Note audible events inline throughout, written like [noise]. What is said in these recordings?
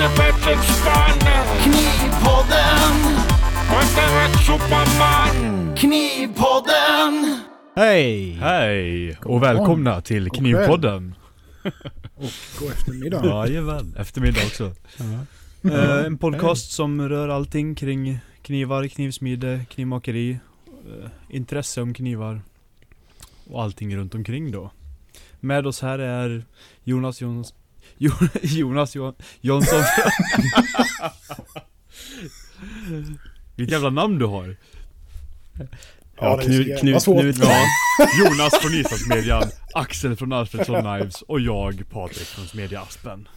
ett spann. Knivpodden. Inte rätt superman. Knivpodden. Hej! Hej och välkomna till Knivpodden. God eftermiddag. Jajamän, eftermiddag också. Eh, en podcast som rör allting kring knivar, knivsmide, knivmakeri, eh, intresse om knivar och allting runt omkring då. Med oss här är Jonas Jons... Jo, [laughs] Jonas Jon, Jonsson. [laughs] Vilket jävla namn du har. Ja, så jävla svårt. Ja, [laughs] Jonas från Islandsmedjan, Axel från Alfredsson Knives och jag, Patrik från Smedja Aspen.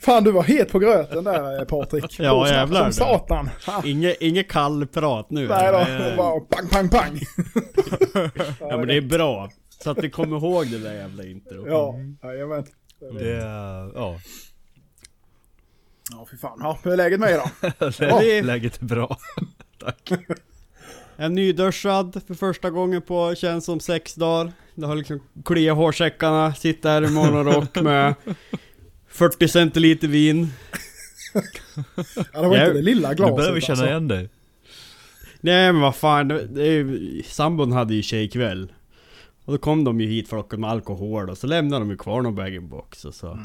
Fan du var het på gröten där eh, Patrik. Ja, jävlar. Som satan. Inget inge kallprat nu. Nej då, Eh, det var pang pang pang. Ja men det är bra. Så att vi kommer ihåg det där jävla intro. Ja, jajamän. Det är, ja, Ja fy fan. Ja, hur är läget med er då? [laughs] det- läget är bra. Jag är nyduschad för första gången på känns som sex dagar. Det har liksom kliat hårsäckarna, sitter här i morgonrock med 40 centiliter vin. [laughs] Ja, det var Ja, inte det lilla Nu glaset börjar vi känna alltså. igen dig. Nej men vad fan, det, det är ju, sambon hade ju tjejkväll. Och då kom de ju hit flocken med alkohol och så lämnade de ju kvar någon bag-in-box och så.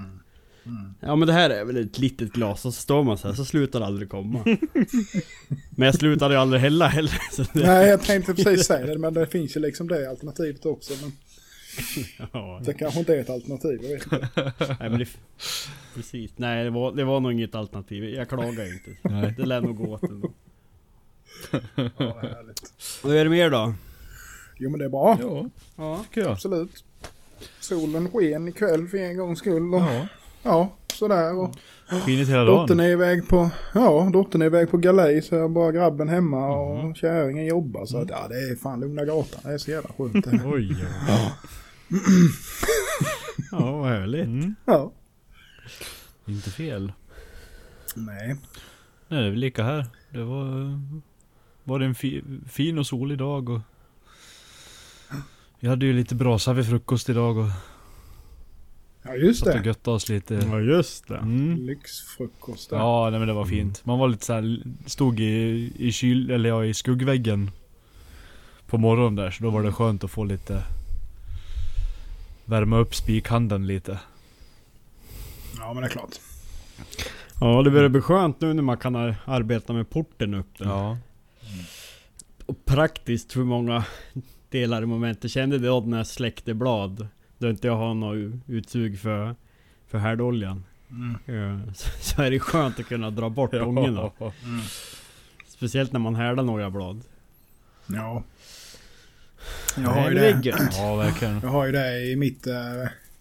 Ja men det här är väl ett litet glas och så står man så här, så slutar det aldrig komma. [laughs] men jag slutade ju aldrig hälla heller. Så det, Nej jag tänkte precis säga det men det finns ju liksom det alternativet också. Men [laughs] ja, det kanske inte är ett alternativ, jag vet inte. [laughs] nej men det, Precis, nej det var, det var nog inget alternativ. Jag klagar inte. Nej. Det lär nog gå åt ändå. Ja. Vad är det mer då? Jo men det är bra. Ja, Ja. tycker jag. Absolut. Solen sken ikväll för en gångs skull. Och, ja. Ja, sådär. Och skinit hela dottern dagen. är iväg på, ja, dottern är iväg på galej så jag bara grabben hemma och kärringen jobbar. Så att, ja det är fan lugna gatan. Det är så jävla skönt. Oj, ja. [clears throat] Ja, vad härligt. Mm, Ja. inte fel. Nej. Nej, det är väl lika här. Det var, var det en fi, fin och solig dag och vi hade ju lite brasa vid frukost idag och Ja just satt och det. göttade oss lite. Ja just det. Mm. Lyxfrukost där. Ja, nej men det var fint. Man var lite så här, stod i, i kyl, eller ja, i skuggväggen på morgonen där, så då var det skönt att få lite Värma upp spikhandeln lite. Ja men det är klart. Ja det börjar bli skönt nu när man kan ar- arbeta med porten upp där. Ja. Och praktiskt hur många delar i momentet. Kände det då när jag släckte blad. Då inte jag har något utsug för, för härdoljan. Mm. Ja, [laughs] så, så är det skönt att kunna dra bort [laughs] ångorna. Mm. Speciellt när man härdar några blad. Ja. Jag har ju det det. Ja, verkligen. Jag har ju det i mitt... eh,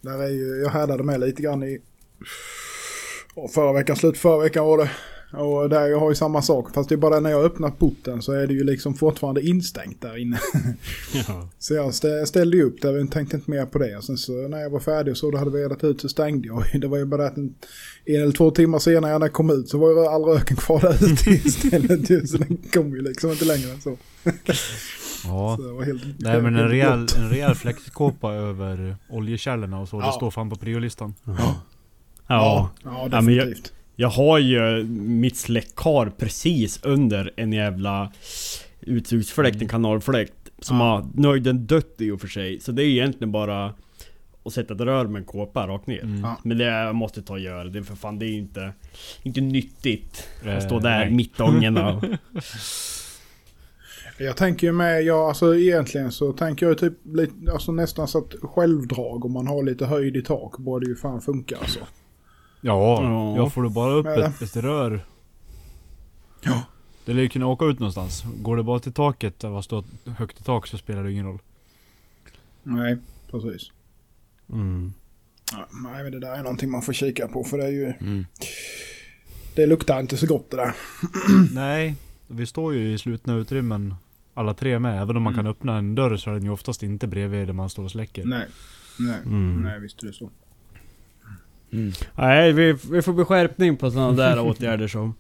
Där är ju, jag härdade med lite grann i... Förra veckan, slut förra veckan var det. Och där jag har ju samma sak. Fast det är bara när jag öppnar porten så är det ju liksom fortfarande instängt där inne. Ja. Så jag stä- ställde ju upp där, jag tänkte inte mer på det. Och sen så när jag var färdig och så det hade velat ut så stängde jag. [laughs] Det var ju bara det att en, en eller två timmar senare när jag kom ut så var ju all röken kvar där ute istället. [laughs] Så den kom ju liksom inte längre än så. [laughs] Ja. så det helt, Nej men en rejäl, en rejäl fläktkåpa över oljekällorna och så. Det Ja. står fan på priolistan. Ja. Ja, ja. ja Ja, men jag- definitivt. Jag har ju mitt släckkar precis under en jävla utsugsfläkt, en kanalfläkt. Som Ja. har nöjden dött i och för sig. Så det är egentligen bara att sätta ett rör med en kåpa rakt ner. Mm. Men det jag måste ta och göra. Det är för fan, det är inte, inte nyttigt. Eh, Att stå där nej. mitt i ångorna. [laughs] Jag tänker ju med, ja alltså egentligen så tänker jag ju typ lite, alltså nästan så att självdrag om man har lite höjd i tak borde ju fan funka alltså. Ja, Ja. jag får du bara upp ett, ett rör. Ja. Det lär ju kunna åka ut någonstans. Går det bara till taket, där det står högt i tak så spelar det ingen roll. Nej, precis. Mm. Ja, nej men det där är någonting man får kika på för det är ju, Mm. det luktar inte så gott det där. [clears throat] Nej, vi står ju i slutna utrymmen alla tre med. Även om man Mm. kan öppna en dörr så är den ju oftast inte bredvid där man står och släcker. Nej, nej, Mm. nej visst är det så. Nej, vi, vi får beskärpning på sådana där [laughs] åtgärder som...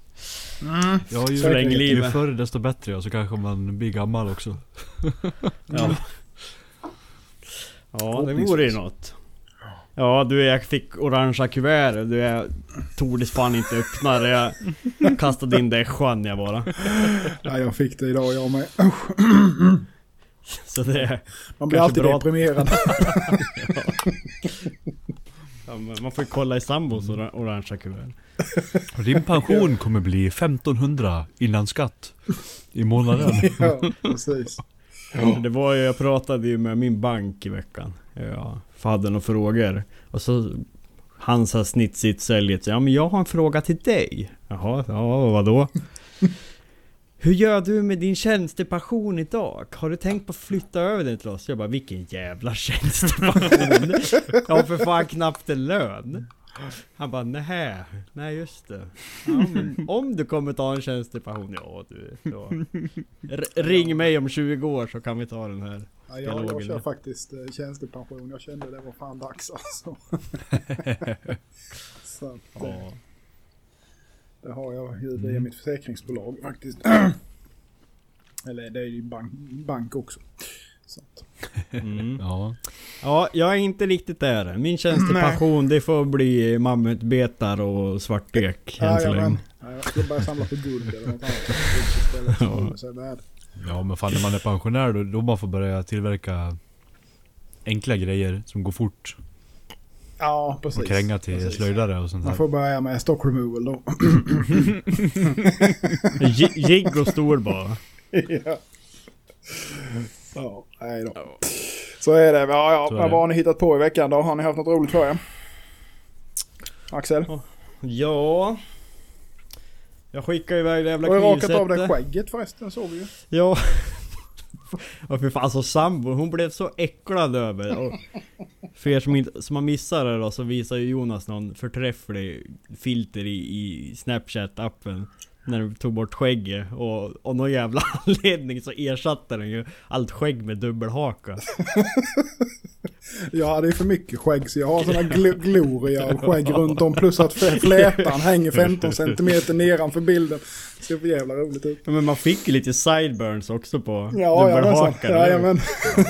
Mm. Ja, ju, Förläng ju livet. förr desto bättre ja, så kanske man blir gammal också. Ja. Ja, det vore ju något. Ja du, jag fick orangea kuvert du, jag tordes fan inte öppna det. Jag kastade in det i sjön jag bara. Ja, jag fick det idag jag med. Så det... Man blir alltid bra. deprimerad. [laughs] [laughs] Ja, man får ju kolla i sambos ora- orangea kuvert. [laughs] Din pension kommer bli 1500 innan skatt. I månaden. [laughs] ja, precis. Det var ju, jag pratade ju med min bank i veckan. Ja, för hade några frågor. Och så han sa snitsigt säljet. Ja men jag har en fråga till dig. Jaha, ja vadå? Hur gör du med din tjänstepension idag? Har du tänkt på att flytta över den till oss? Jag bara, vilken jävla [laughs] tjänstepension? Jag har för fan knappt en lön. Han bara, nej, nej just det. Ja, om du kommer ta en tjänstepension, ja du. R- ring mig om 20 år så kan vi ta den här. Ja, jag, jag kör faktiskt eh, tjänstepension. Jag kände det var fan dags alltså. [laughs] Så att, eh, Ja. Det har jag ju via mitt försäkringsbolag faktiskt. [clears throat] Eller det är ju bank, bank också. Mm. [laughs] Ja. ja, jag är inte riktigt där. Min tjänstepension det får bli mammutbetar och svartek än så länge. Ja, jag ska börja samla på guld eller något annat. [laughs] Värd. Ja men fan när man är pensionär då, då man får börja tillverka enkla grejer som går fort. Ja, precis. Och kränga till precis. slöjdare och sånt Man där. får börja med stock removal då. [laughs] Jigg och stor bara. [laughs] ja. Ja, nej då. Så är det. Ja, ja. Vad har ni hittat på i veckan då? Har ni haft något roligt för er? Axel? Ja... Jag skickade iväg det jävla Du har rakat av dig knivsättet. skägget förresten såg vi ju. Ja. [laughs] Och för fan, alltså sambo, hon blev så äcklad över och För er som, inte, som har missat det då så visar ju Jonas någon förträfflig filter i, i Snapchat-appen När du tog bort skägget. Och av någon jävla [laughs] anledning så ersatte den ju allt skägg med dubbelhaka. [laughs] Jag hade ju för mycket skägg så jag har såna gl- [laughs] gloria och skägg runt om plus att flätan hänger 15 cm nedanför bilden. Ser för jävla roligt ut. Ja, Men man fick ju lite sideburns också på Ja, dubbelhakan Jajamän.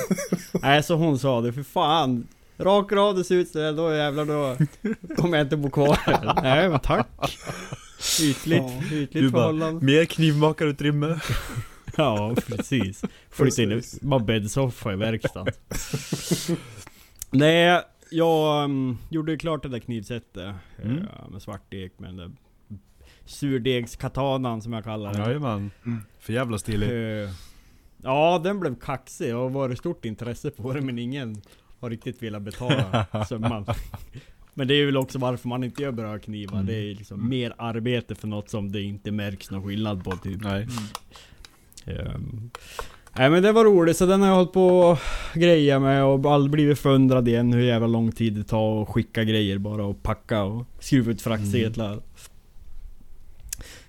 [laughs] Nej så hon sa det, för fan Rakar av det ser ut sådär, då jävlar då kommer jag inte bo kvar här. [laughs] Nej men tack Ytligt, Ja. ytligt Du bara, förhållande mer knivmakarutrymme. Ja precis Flytta in i bara bäddsoffa i verkstaden Nej, jag um, gjorde ju klart det där knivsättet Mm. eh, Med svartek med den där Surdegskatanan som jag kallar den Jajamän. För jävla stilig. Eh, Ja, den blev kaxig och varit stort intresse på det men ingen har riktigt velat betala [laughs] summan. Men det är väl också varför man inte gör brödknivar. Mm. Det är liksom mer arbete för något som det inte märks någon skillnad på typ. Nej. Ehm, Nej men det var roligt, så den har jag hållit på och greja med och aldrig blivit förundrad igen hur jävla lång tid det tar att skicka grejer bara och packa och skruva ut fraktsedlar.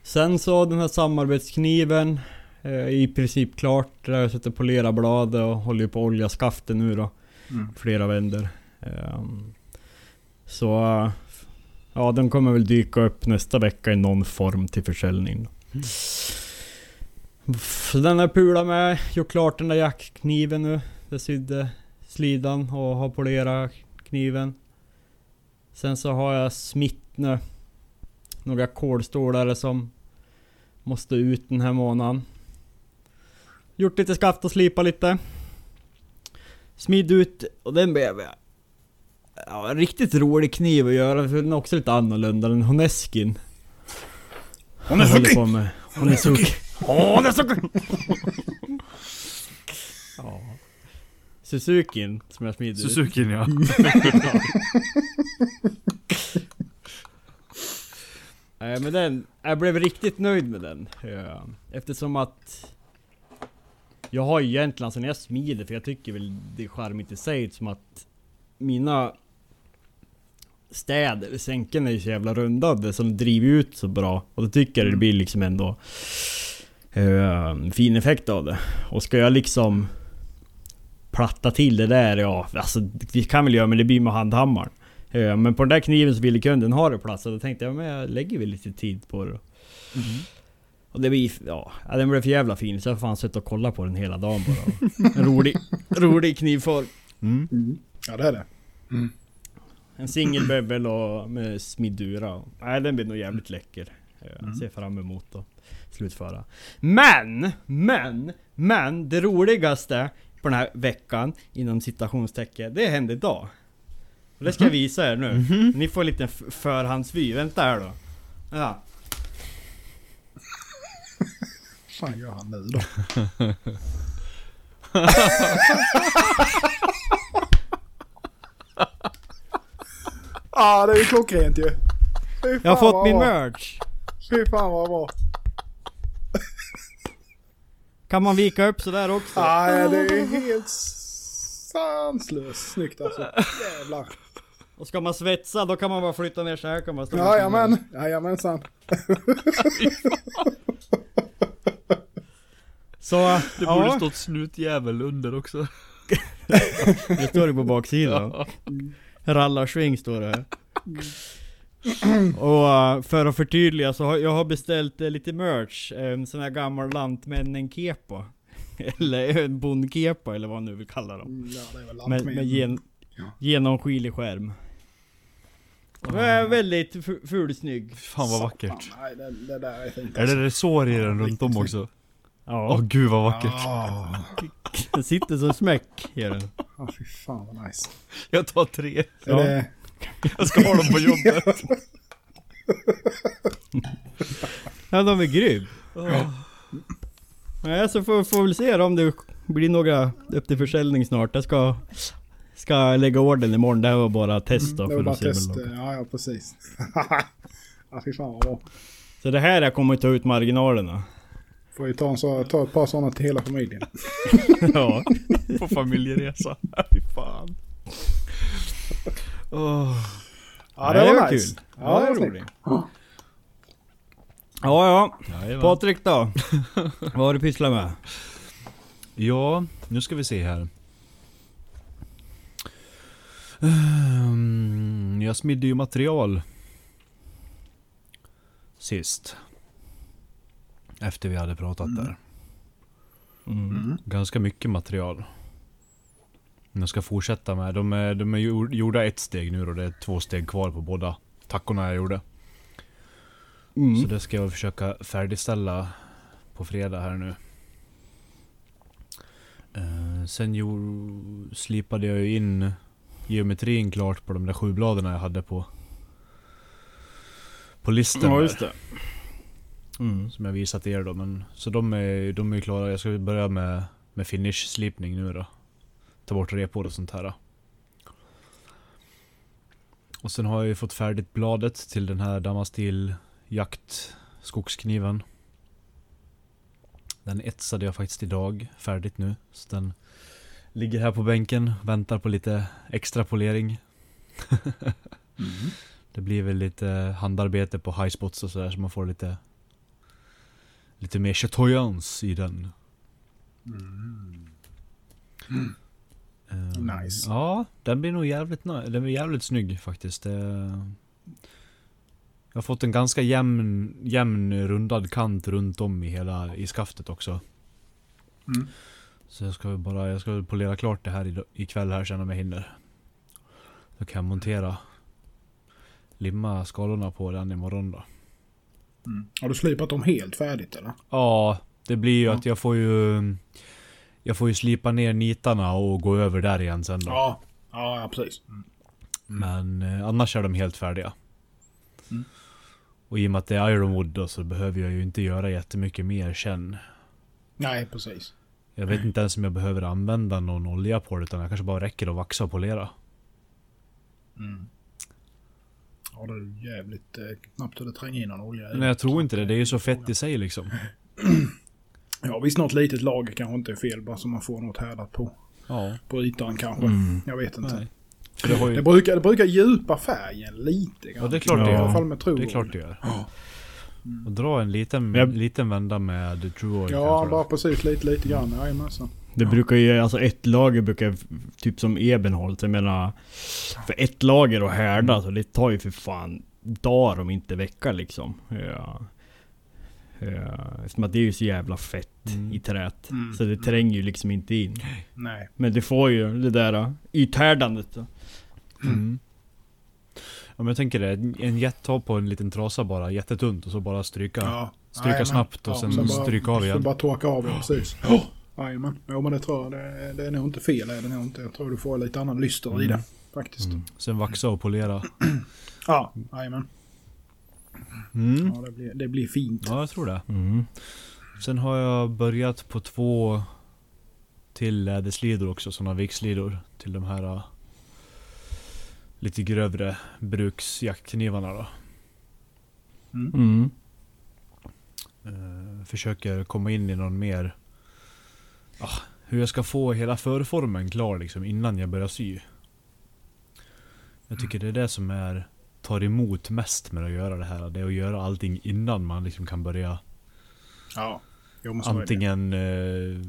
Sen så den här samarbetskniven eh, i princip klart. Där jag suttit och polerat bladet och håller på att olja skaften nu då. Mm. Flera vänder. Ehm, så eh, ja, den kommer väl dyka upp nästa vecka i någon form till försäljning. Då. Den jag pulat med, gjort klart den där jackkniven nu. Jag sydde slidan och har polerat kniven. Sen så har jag smitt nu. Några kolstålare som måste ut den här månaden. Gjort lite skaft och slipa lite. Smid ut och den blev ja, en riktigt rolig kniv att göra för den är också lite annorlunda. Den Honeskin. Honesuki! På med. Honesuki! Honesuki! ja. Suzukin som jag smidde ut. Suzukin ja. [laughs] Nej men den, jag blev riktigt nöjd med den. Ja, Eftersom att jag har ju egentligen sen jag smider, för jag tycker väl det är charmigt i sig som att mina städer, sänken är ju så jävla rundade så de driver ut så bra. Och då tycker jag det blir liksom ändå eh, fin effekt av det. Och ska jag liksom platta till det där, ja alltså vi kan väl göra men det blir med handhammaren. Eh, Men på den där kniven så ville kunden ha det plats, så då tänkte jag men jag lägger väl lite tid på det då. Och det blir, ja, den blev för jävla fin så jag fan suttit och kollat på den hela dagen bara. En rolig, [laughs] rolig knivform. Mm. Ja det är det. En singelbevel och med smidura. Nej den blir nog jävligt läcker. Jag Mm. ser fram emot att slutföra. Men, men, men det roligaste på den här veckan inom citationstecken, det hände idag. Och det ska jag visa er nu. Ni får en liten förhandsvy. Vänta här då. Ja. Vad fan gör han nu då? [laughs] ah, det är ju klockrent ju. Jag har fått min bra. merch! Fy fan vad bra. Kan man vika upp sådär också? Nej, det är helt sanslöst snyggt alltså. Jävlar. Och ska man svetsa då kan man bara flytta ner så här kan man stå Jajamän, jajamensan. [laughs] Så, Det borde ja, stått snutjävel under också. [laughs] det står det på baksidan. Rallarsving står det här. Och eh, för att förtydliga så har jag har beställt eh, lite merch. En sån här gammal lantmännen-kepa. [laughs] Eller en bondkepa eller vad man nu vill kalla dem. Mm, Ja, det är väl allt Med, med gen, Ja. genomskinlig skärm. Den är väldigt fu- fulsnygg. Fan vad vackert. Nej, det, det där är fint Är det resår i den runt om också? Ja, Åh gud vad vackert. [laughs] Ah, den sitter som smäck gör den. ah, fy fan vad nice. Jag tar tre. Ja. Är det, Jag ska ha dem på jobbet. [laughs] Ja, de är grym. Nej, så får, får vi väl se då om det blir några upp till försäljning snart. Jag ska, ska lägga orden imorgon. Det här var bara test då. Mm, det var för bara att se test. Ja, ja precis. [laughs] ja, fy fan vad bra. Så det här jag kommer att ta ut marginalerna. Får ju ta, en så, ta ett par sådana till hela familjen. [laughs] ja. På familjeresa. Fy fan. Åh. Ja, det var kul. nice. Ja, Ja, det var var roligt. Ja, ja. Jajamän. Patrik då? [laughs] Vad har du pysslat med? Ja, nu ska vi se här. Ehm, Jag smidde ju material. Sist. Efter vi hade pratat där. Mm. Ganska mycket material. Jag ska fortsätta med. De är, de är gjor- gjorda ett steg nu och det är två steg kvar på båda tackorna jag gjorde. Mm. Så det ska jag försöka färdigställa på fredag här nu. Eh, sen jo, slipade jag ju in geometrin klart på de där sju bladen jag hade på på listen Ja, just det. Mm. Som jag visat er då. Men, så de är, de är klara. Jag ska börja med, med finish-slipning nu då. Ta bort repor och sånt här. Och sen har jag ju fått färdigt bladet till den här Damastil jakt skogskniven. Den etsade jag faktiskt idag, färdigt nu. Så den ligger här på bänken, väntar på lite extra polering. [laughs] Det blir väl lite handarbete på high spots och sådär så man får lite Lite mer chatoyance i den. Ehm, [clears throat] Nice. Ja, den blir nog jävligt, den blir jävligt snygg faktiskt. Jag har fått en ganska jämn, jämn rundad kant runt om i hela i skaftet också. Mm. Så jag ska bara, jag ska polera klart det här ikväll här sen om jag hinner. Då kan jag montera Limma skalorna på den imorgon då. Mm. Har du slipat dem helt färdigt eller? Ja, det blir ju Ja. att jag får ju Jag får ju slipa ner nitarna och gå över där igen sen då. Ja, ja, precis. Mm. Men eh, annars är de helt färdiga. Mm. Och i och med att det är Ironwood då så behöver jag ju inte göra jättemycket mer sen. Nej, precis. Jag vet inte ens om jag behöver använda någon olja på det utan jag kanske bara räcker att vaxa och polera. Mm. Ja, det är jävligt eh, knappt hur det tränger in någon olja. Nej jag tror inte det, det är ju så fett i sig liksom. [clears throat] Ja, visst något litet lager kanske inte är fel bara så man får något härdat på. Ja. På ytan kanske. Mm. Jag vet inte. Nej. För det ju... Det brukar, det brukar djupa färgen lite grann. Ja det är klart det Ja. I alla gör. fall med True Det är klart det gör. Ja. Och dra en liten, jag- liten vända med True Oil Ja, kanske bara precis lite, lite grann. Jajamensan. Det brukar ju, alltså ett lager brukar, typ som Ebenholt, jag menar För ett lager att härda, så det tar ju för fan dagar om inte veckor liksom. Ja. Ja, Eftersom att det är ju så jävla fett Mm. i träet. Mm. Så det tränger ju liksom inte in. Nej. Men det får ju det där uh, ythärdandet. Mm. men jag tänker det, en- tar på en liten trasa bara, jättetunt och så bara stryka. Ja. Stryka Jajamän. snabbt och Ja, sen bara- stryka av igen. Så bara torka av, ja precis. Jajamän. Jo men det tror jag, det, det är nog inte fel är det nog inte. Jag tror du får lite annan lyster i det. Faktiskt. Mm. Sen vaxa och polera. Ja, jajamän. Mm. Ja, det blir, det blir fint. Ja, jag tror det. Mm. Sen har jag börjat på två till läderslidor också, sådana vikslidor. Till de här uh, lite grövre bruksjaktknivarna då. Mm. Eh, försöker komma in i någon mer... Ah, hur jag ska få hela förformen klar liksom innan jag börjar sy. Jag tycker det är det som är tar emot mest med att göra det här. Det är att göra allting innan man liksom kan börja Ja. Jo, antingen... Eh,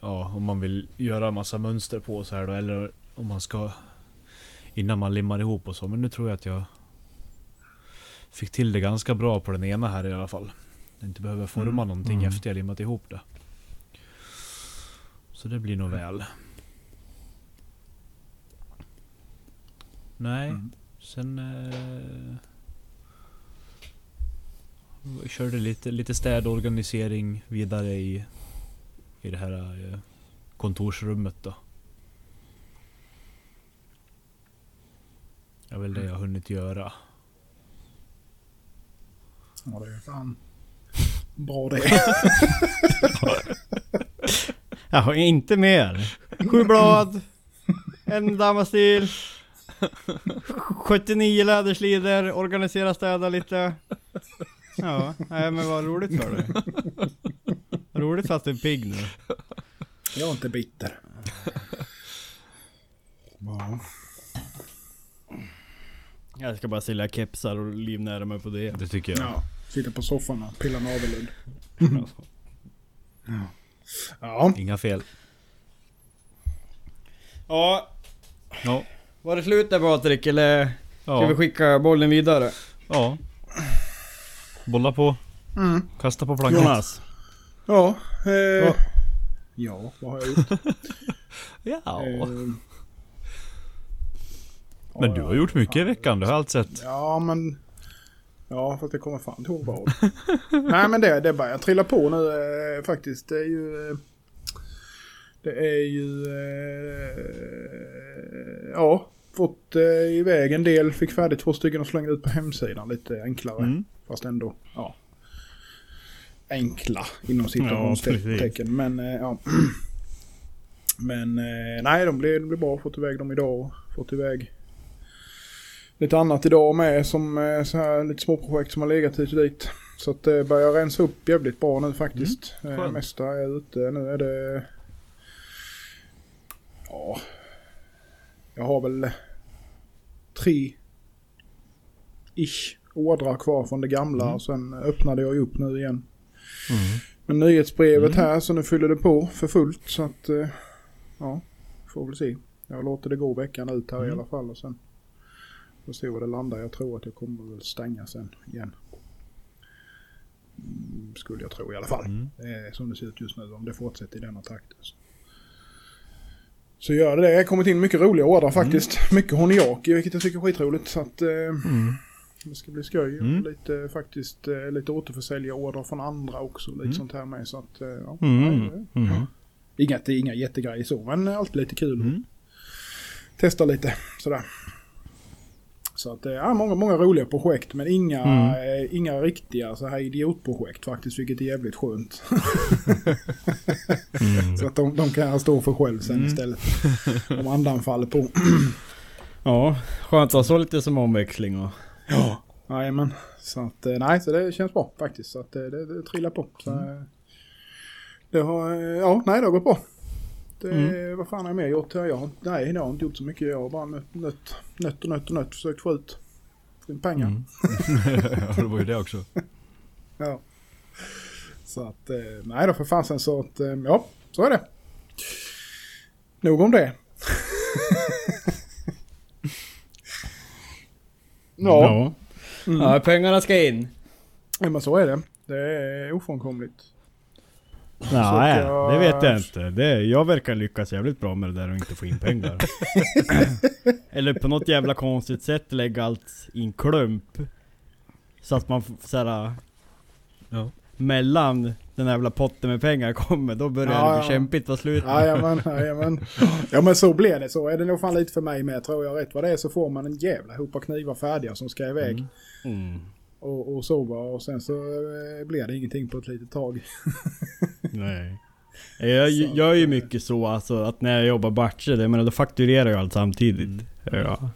ja, om man vill göra massa mönster på så här då, eller om man ska... Innan man limmar ihop och så. Men nu tror jag att jag fick till det ganska bra på den ena här i alla fall. Jag inte behöver forma Mm. någonting Mm. efter jag limmat ihop det. Så det blir nog väl. Nej, Mm. Sen... Eh, körde lite, lite städorganisering vidare i, i det här eh, kontorsrummet då. Det är väl det jag har hunnit göra. Ja, det är fan bra det. [laughs] Jag har inte mer. [laughs] Sju blad. En damastil. 79 läderslidor. Organisera städa lite. Ja, nej men vad roligt för dig. Roligt fast du är pigg nu. Jag är inte bitter. Ja. Jag ska bara sälja kepsar och livnära mig på det. Det tycker jag. ja. Sitta på soffan och pilla navelludd. Ja. Inga fel. Ja, Ja. Var det slut där Patrik eller ska vi skicka bollen vidare? ja. Bolla på. Mm. Kasta på plankan. Jonas? Ja. Eh, Ja. ja, vad har jag gjort? [laughs] Ja. Eh, Men du har gjort mycket i veckan, det har jag allt sett. Ja, men... Ja, fast det kommer fan inte ihåg vad. Nej, men det, det börjar trilla på nu eh, faktiskt. Det är ju... Eh, det är ju... Eh, ja, fått eh, iväg en del. Fick färdigt två stycken och slängde ut på hemsidan. Lite enklare. Mm. Fast ändå, ja. Enkla inom Ja, citationstecken. men eh, ja. [clears throat] Men eh, nej, de blir, de blir bra. Fått iväg dem idag. och Fått iväg lite annat idag med som eh, så här lite småprojekt som har legat hit och dit. Så att det börjar rensa upp jävligt bra nu faktiskt. Mm, Eh, skönt. mesta är ute. Nu är det... Ja. Jag har väl tre ish ordrar kvar från det gamla. Mm. Och sen öppnade jag upp nu igen. Mm. Men nyhetsbrevet Mm. här så nu fyller det på för fullt. Så att eh, ja, får väl se. Jag låter det gå veckan ut här i Mm. alla fall. Och sen får se var det landar. Jag tror att jag kommer väl stänga sen igen. Mm, skulle jag tro i alla fall. Mm. Som det ser ut just nu. Om det fortsätter i denna takten. Så. Så gör det det. Har kommit in mycket roliga ordrar faktiskt. Mycket honiaki vilket jag tycker är skitroligt. Så att eh, Mm. det ska bli skoj. Mm. Lite faktiskt eh, lite återförsäljarorder från andra också. Lite Mm. sånt här med. Så att eh, ja. Mm. Mm. Inga, inga jättegrejer så. Men alltid lite kul. Mm. Testa lite sådär. Så att det är många, många roliga projekt men inga, Mm. eh, inga riktiga så här idiotprojekt faktiskt. Vilket är jävligt skönt. [laughs] Mm. Så att de, de kan jag stå för själv sen Mm. istället. Om andan faller på. [clears throat] Ja, skönt att ha så lite som omväxling och... Ja. Jajamän. Så att eh, nej, så det känns bra faktiskt. Så att eh, det, det, det trillar på. Så, eh, det har, eh, ja, nej det har gått bra. Det, Vad fan har jag mer gjort? Jag nej, jag har inte gjort så mycket. Jag har bara nött, nött, nött och nött och nött. Försökt få ut pengar. Mm. [laughs] ja, det var ju det också. [laughs] Ja. Så att, eh, nej då för fasen så att, eh, ja, så är det. Nog om det. [laughs] ja, Ja. ja, pengarna ska in. ja, men så är det. Det är ofrånkomligt. Nej, jag- det vet jag inte. Det, jag verkar lyckas jävligt bra med det där och inte få in pengar. [laughs] Eller på något jävla konstigt sätt lägga allt i en klump. Så att man såhär... Ja. Mellan den jävla potten med pengar kommer, då börjar Ja, det bli ja. kämpigt på slutet. Jajamän, jajamän. [laughs] Ja men så blir det. Så är det nog fan lite för mig med. Tror jag rätt vad det är så får man en jävla hopa knivar färdiga som ska iväg. Mm. Och, och sova och sen så eh, blir det ingenting på ett litet tag. [laughs] Nej. Jag jag gör ju mycket så alltså att när jag jobbar batcher, jag menar då fakturerar jag allt samtidigt. Ja.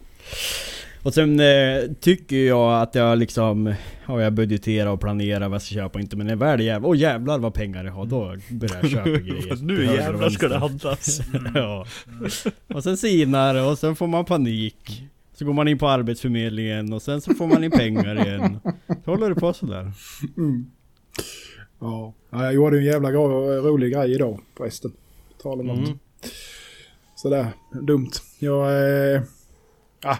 Och sen eh, tycker jag att jag liksom, ja jag budgeterar och planerar vad jag ska köpa och inte men när väl jävlar, åh jävlar vad pengar jag har, då börjar jag köpa [laughs] grejer. nu jävlar ska det handlas. [laughs] ja. Och sen sinar det och sen får man panik. Så går man in på arbetsförmedlingen och sen så får man in pengar igen. [laughs] Så håller det på sådär. Mm. Ja. ja, jag gjorde en jävla ro- rolig grej idag förresten. Tal om något. Mm. Sådär dumt. Jag, eh, ah,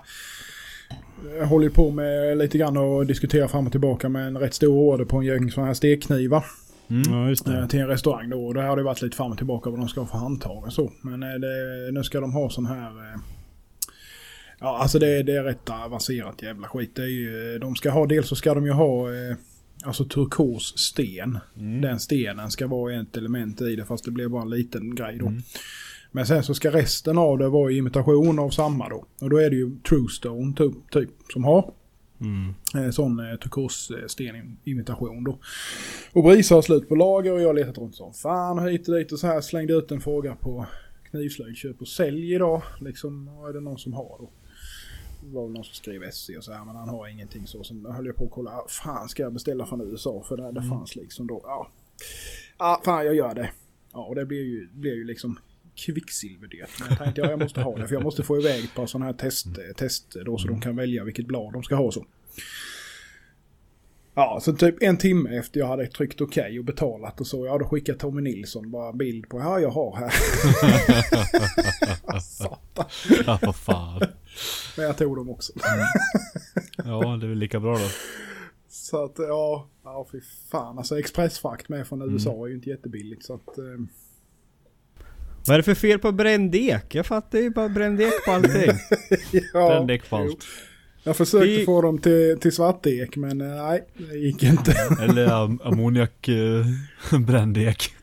jag håller på med lite grann och diskuterar fram och tillbaka med en rätt stor order på en gäng sådana här stekknivar. Mm. Ja eh, det. Till en restaurang då. Och det har det varit lite fram och tillbaka vad de ska ha för handtag och så. Men eh, det, nu ska de ha sån här... Eh, ja alltså det, det är rätt avancerat jävla skit. Det är ju, de ska ha, dels så ska de ju ha eh, alltså turkos sten. Mm. Den stenen ska vara ett element i det fast det blir bara en liten grej då. Mm. Men sen så ska resten av det vara imitation av samma då. Och då är det ju Truestone typ, typ som har Mm. eh, sån eh, turkossten-imitation då. Och Brisa har slut på lager och jag har letat runt som fan och hit och dit och så här slängde ut en fråga på knivslöjd, köp och sälj idag. Liksom, vad är det någon som har då? Var väl någon som skrev SC och så här men han har ingenting så. Sen höll jag på att kolla, ah, fan ska jag beställa från USA för det, det fanns liksom då, ja. Ja, fan jag gör det. Ja, och det blir ju, blir ju liksom kvicksilverdyrt. Men jag tänkte ja, jag måste ha det för jag måste få iväg ett par sådana här test, test då så de kan välja vilket blad de ska ha så. Ja, så typ en timme efter jag hade tryckt okej och betalat och så, ja då skickade Tommy Nilsson bara bild på, ja jag har här. [laughs] Satan. Ja, vad fan. Men jag tog dem också. [laughs] Ja, det är väl lika bra då. Så att ja, ja fy fan. Alltså expressfrakt med från USA är ju inte jättebilligt så att... Eh, Vad är det för fel på brändek? Jag fattar ju bara brändek på allting. [laughs] ja, däck på allt. jo. Jag försökte Vi- få dem till, till svartek men eh, nej, det gick inte. Eller am ammoniak eh, [laughs] brändek.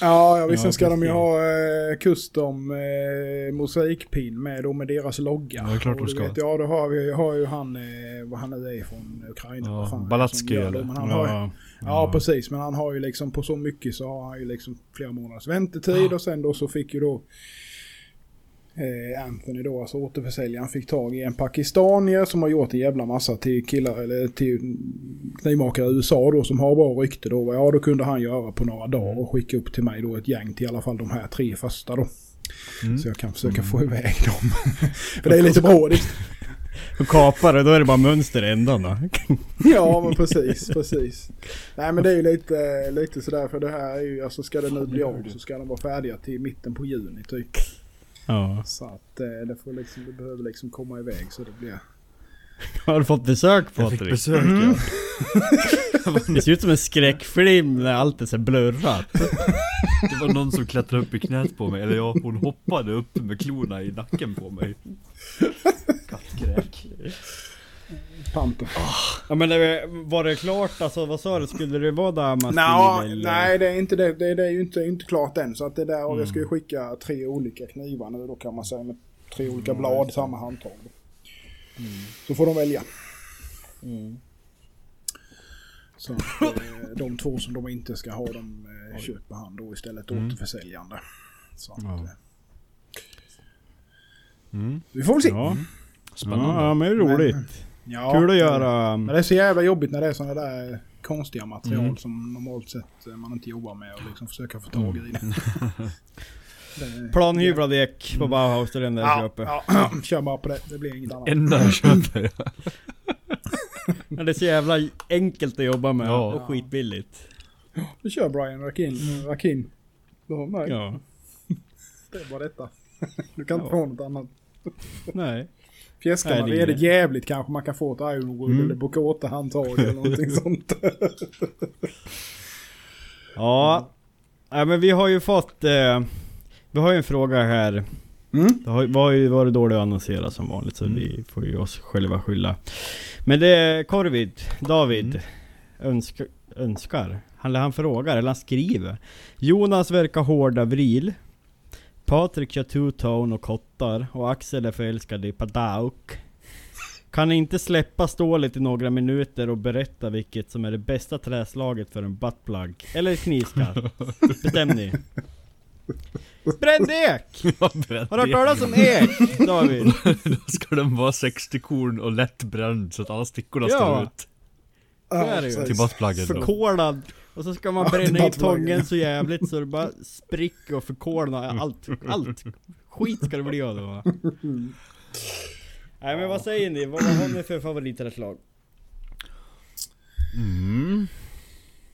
Ja, ja visst Ja, ska de ju ha eh, custom eh, mosaikpin med då med deras logga. Ja, det är klart de ska. Vet, ja, då har, vi, har ju han, eh, vad han nu är från Ukraina. Ja, fan Balatski eller? Men han har, Ja. Ja, precis. Men han har ju liksom på så mycket så har han ju liksom flera månaders väntetid och sen då så fick ju då eh, Anthony då, alltså återförsäljaren, fick tag i en pakistanier som har gjort en jävla massa till killar eller till knivmakare i USA då som har bra rykte då. Ja, då kunde han göra på några dagar och skicka upp till mig då ett gäng till i alla fall de här tre första då. Mm. Så jag kan försöka få iväg dem. För [laughs] det är lite brådigt. Och kapar det, då är det bara mönster i ändarna. [laughs] Ja men precis, precis. Nej men det är ju lite, lite sådär för det här är ju, alltså ska det nu bli av så ska de vara färdiga till mitten på juni typ. Ja. Så att eh, det får liksom, det behöver liksom komma iväg så det blir... [laughs] Har du fått besök Jag fick Patrik? besök Mm. ja. [laughs] Det ser ut som en skräckfilm när allt är så blurrat. [laughs] Det var någon som klättrade upp i knät på mig. Eller ja, hon hoppade upp med klorna i nacken på mig. Kattkräk. Panter. Ja men det, var det klart alltså, vad sa du? Skulle det vara Damastil Nå, eller? nej det är inte det. Det, det är ju inte, inte klart än. Så att det där, och jag ska ju Mm. skicka tre olika knivar nu då kan man säga med tre olika blad, samma handtag. Så får de välja. Mm. Så att, eh, de två som de inte ska ha, de eh, köper han då istället Mm. återförsäljande. Så att, Ja. eh, Mm. vi får väl se. Ja. Spännande. Ja, men roligt. Ja, Kul att det- göra. Men det är så jävla jobbigt när det är sådana där konstiga material Mm. som normalt sett eh, man inte jobbar med och liksom försöka få tag i det. [laughs] det Planhyvlad ek på Bauhaus, det är den där jag ja, köper. ja, [clears throat] kör bara på det. Det blir inget annat. Enda jag köper. [laughs] Men det är så jävla enkelt att jobba med Ja. och skitbilligt. Du kör Brian Rakin. Rakin. Ja, nej, Ja. det är bara detta. Du kan inte Ja. få något annat. Nej. Fjäskarna, Nej, det är det jävligt kanske man kan få ett Ironwood Mm. eller Bocota-handtag eller någonting [laughs] sånt. Ja. Ja men vi har ju fått... Eh, vi har ju en fråga här. Mm. Det har, var ju varit dåligt att annonsera som vanligt så Mm. vi får ju oss själva skylla. Men det är Korvid, David, Mm. önska, önskar. Han, han frågar, eller han skriver. Jonas verkar hårda vril. Patrik kör two-tone och kottar. Och Axel är förälskad i Padauk. Kan inte släppa stålet i några minuter och berätta vilket som är det bästa träslaget för en buttplug? Eller knivskarp? [laughs] Bestäm ni. Bränd ek! [laughs] Har du hört talas om ek, David? [laughs] Då ska den vara 60 korn och lätt bränd så att alla stickorna Ja. står ut. Ju. precis. Till buttpluggen. Förkolad. Och så ska man Ja, bränna i tången så jävligt så det bara [laughs] spricker och förkolnar allt. Allt. Skit ska det bli av det va? Nej men vad säger ni? Vad, har ni för favoritträslag? Mm.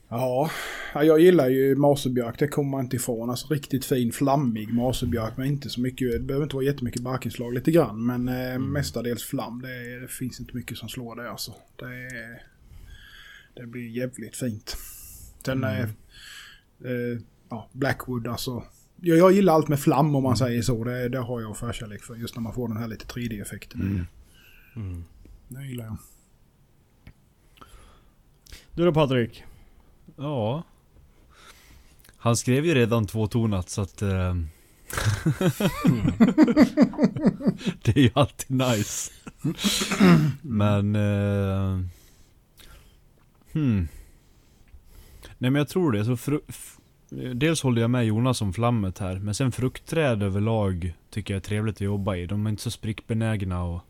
Ja, ja, jag gillar ju maserbjörk, det kommer man inte ifrån. Alltså riktigt fin flammig maserbjörk, men inte så mycket, det behöver inte vara jättemycket barkinslag, lite grann. Men eh, mestadels flam, det, det finns inte mycket som slår det alltså. Det, är, det blir jävligt fint. Sen eh, eh, ja, Blackwood alltså. Jag, jag gillar allt med flam om man säger så. Det, det har jag förkärlek för, just när man får den här lite 3D-effekten. Mm. Det gillar jag. Du då Patrik? Ja. Han skrev ju redan tvåtonat så att... Eh, [laughs] det är ju alltid nice. [clears throat] men... Eh, hmm. Nej men jag tror det. Så fru- dels håller jag med Jonas om flammet här. Men sen fruktträd överlag tycker jag är trevligt att jobba i. De är inte så sprickbenägna och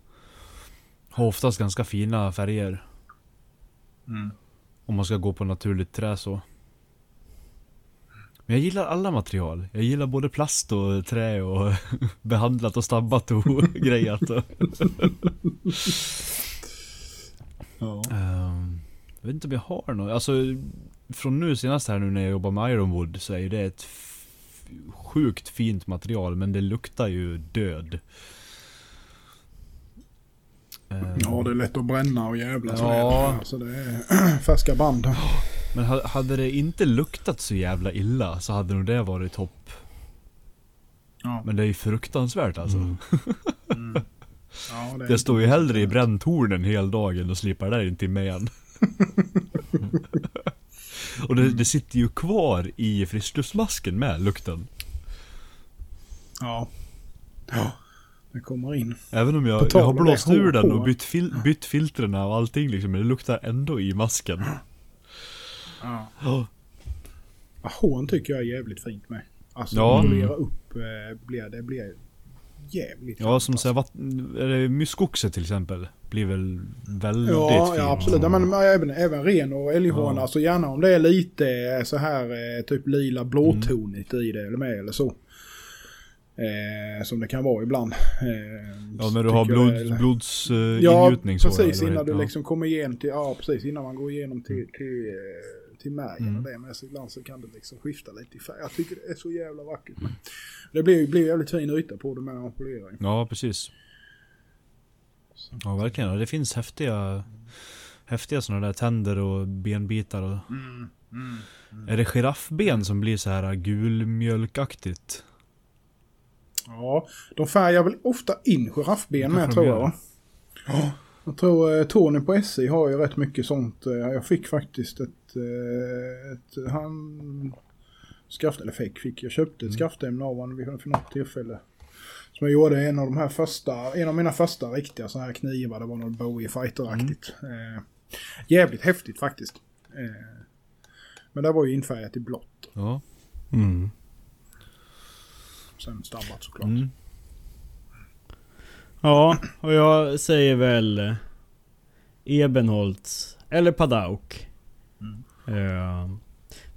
har oftast ganska fina färger. Om man ska gå på naturligt trä så. Men jag gillar alla material. Jag gillar både plast och trä och [laughs] behandlat och stabbat och [laughs] grejat. Och, Ja. Ehm, jag vet inte om jag har något. Alltså, från nu senast här nu när jag jobbar med Ironwood så är ju det ett sjukt fint material men det luktar ju död. Ehm, Ja, det är lätt att bränna och jävlas med. Ja. Alltså det är [clears throat] färska band. Men ha- hade det inte luktat så jävla illa så hade nog det varit topp. Ja. Men det är ju fruktansvärt alltså. Mm. [laughs] Ja, det är Jag står ju hellre i bränntornen hela dagen och slipar där in till igen. [laughs] och det, det sitter ju kvar i friskluftmasken med lukten. Ja. Ja. Det kommer in. Även om jag, jag har blåst ur den och bytt, fil, bytt filtrerna och allting liksom, men det luktar ändå i masken. Ja. Ja. Hån tycker jag är jävligt fint med. Alltså Ja. polera upp eh, blir det blir jävligt Ja, fint, som alltså. vatten, är det myskoxe till exempel, blir väl väldigt Ja, fint. ja absolut. Ja, men även, även ren och älghåna. Ja. Alltså gärna om det är lite eh, så här eh, typ lila blåtonigt i det eller med eller så. Eh, som det kan vara ibland. Eh, Ja, när du har blod, blods uh, Ja, ingjutning så. precis eller innan du heter- liksom kommer igenom till, ja precis innan man går igenom till, till, eh, till märgen Mm. och det. Men så ibland så kan det liksom skifta lite i färg. Jag tycker det är så jävla vackert. Men det blir ju jävligt fin yta på det med ju. Ja, precis. Ja, verkligen. Det finns häftiga, häftiga sådana där tänder och benbitar och... Är det giraffben som blir så här gulmjölkaktigt? Ja, de färgar väl ofta in giraffben med tror jag? Ja. Jag tror eh, Tony på SI har ju rätt mycket sånt. Eh, jag fick faktiskt ett... Eh, ett han... Skaft, eller fick, fick. Jag köpte Mm. ett skaftämne av honom vid något tillfälle. Som jag gjorde en av de här första, en av mina första riktiga sådana här knivar. Det var något Bowie Fighter-aktigt. Mm. Eh, jävligt häftigt faktiskt. Eh, men det var ju infärgat i blått. Ja. Mm. Sen stabbat såklart. Mm. Ja, och jag säger väl eh, Ebenholts eller Padauk. Eh,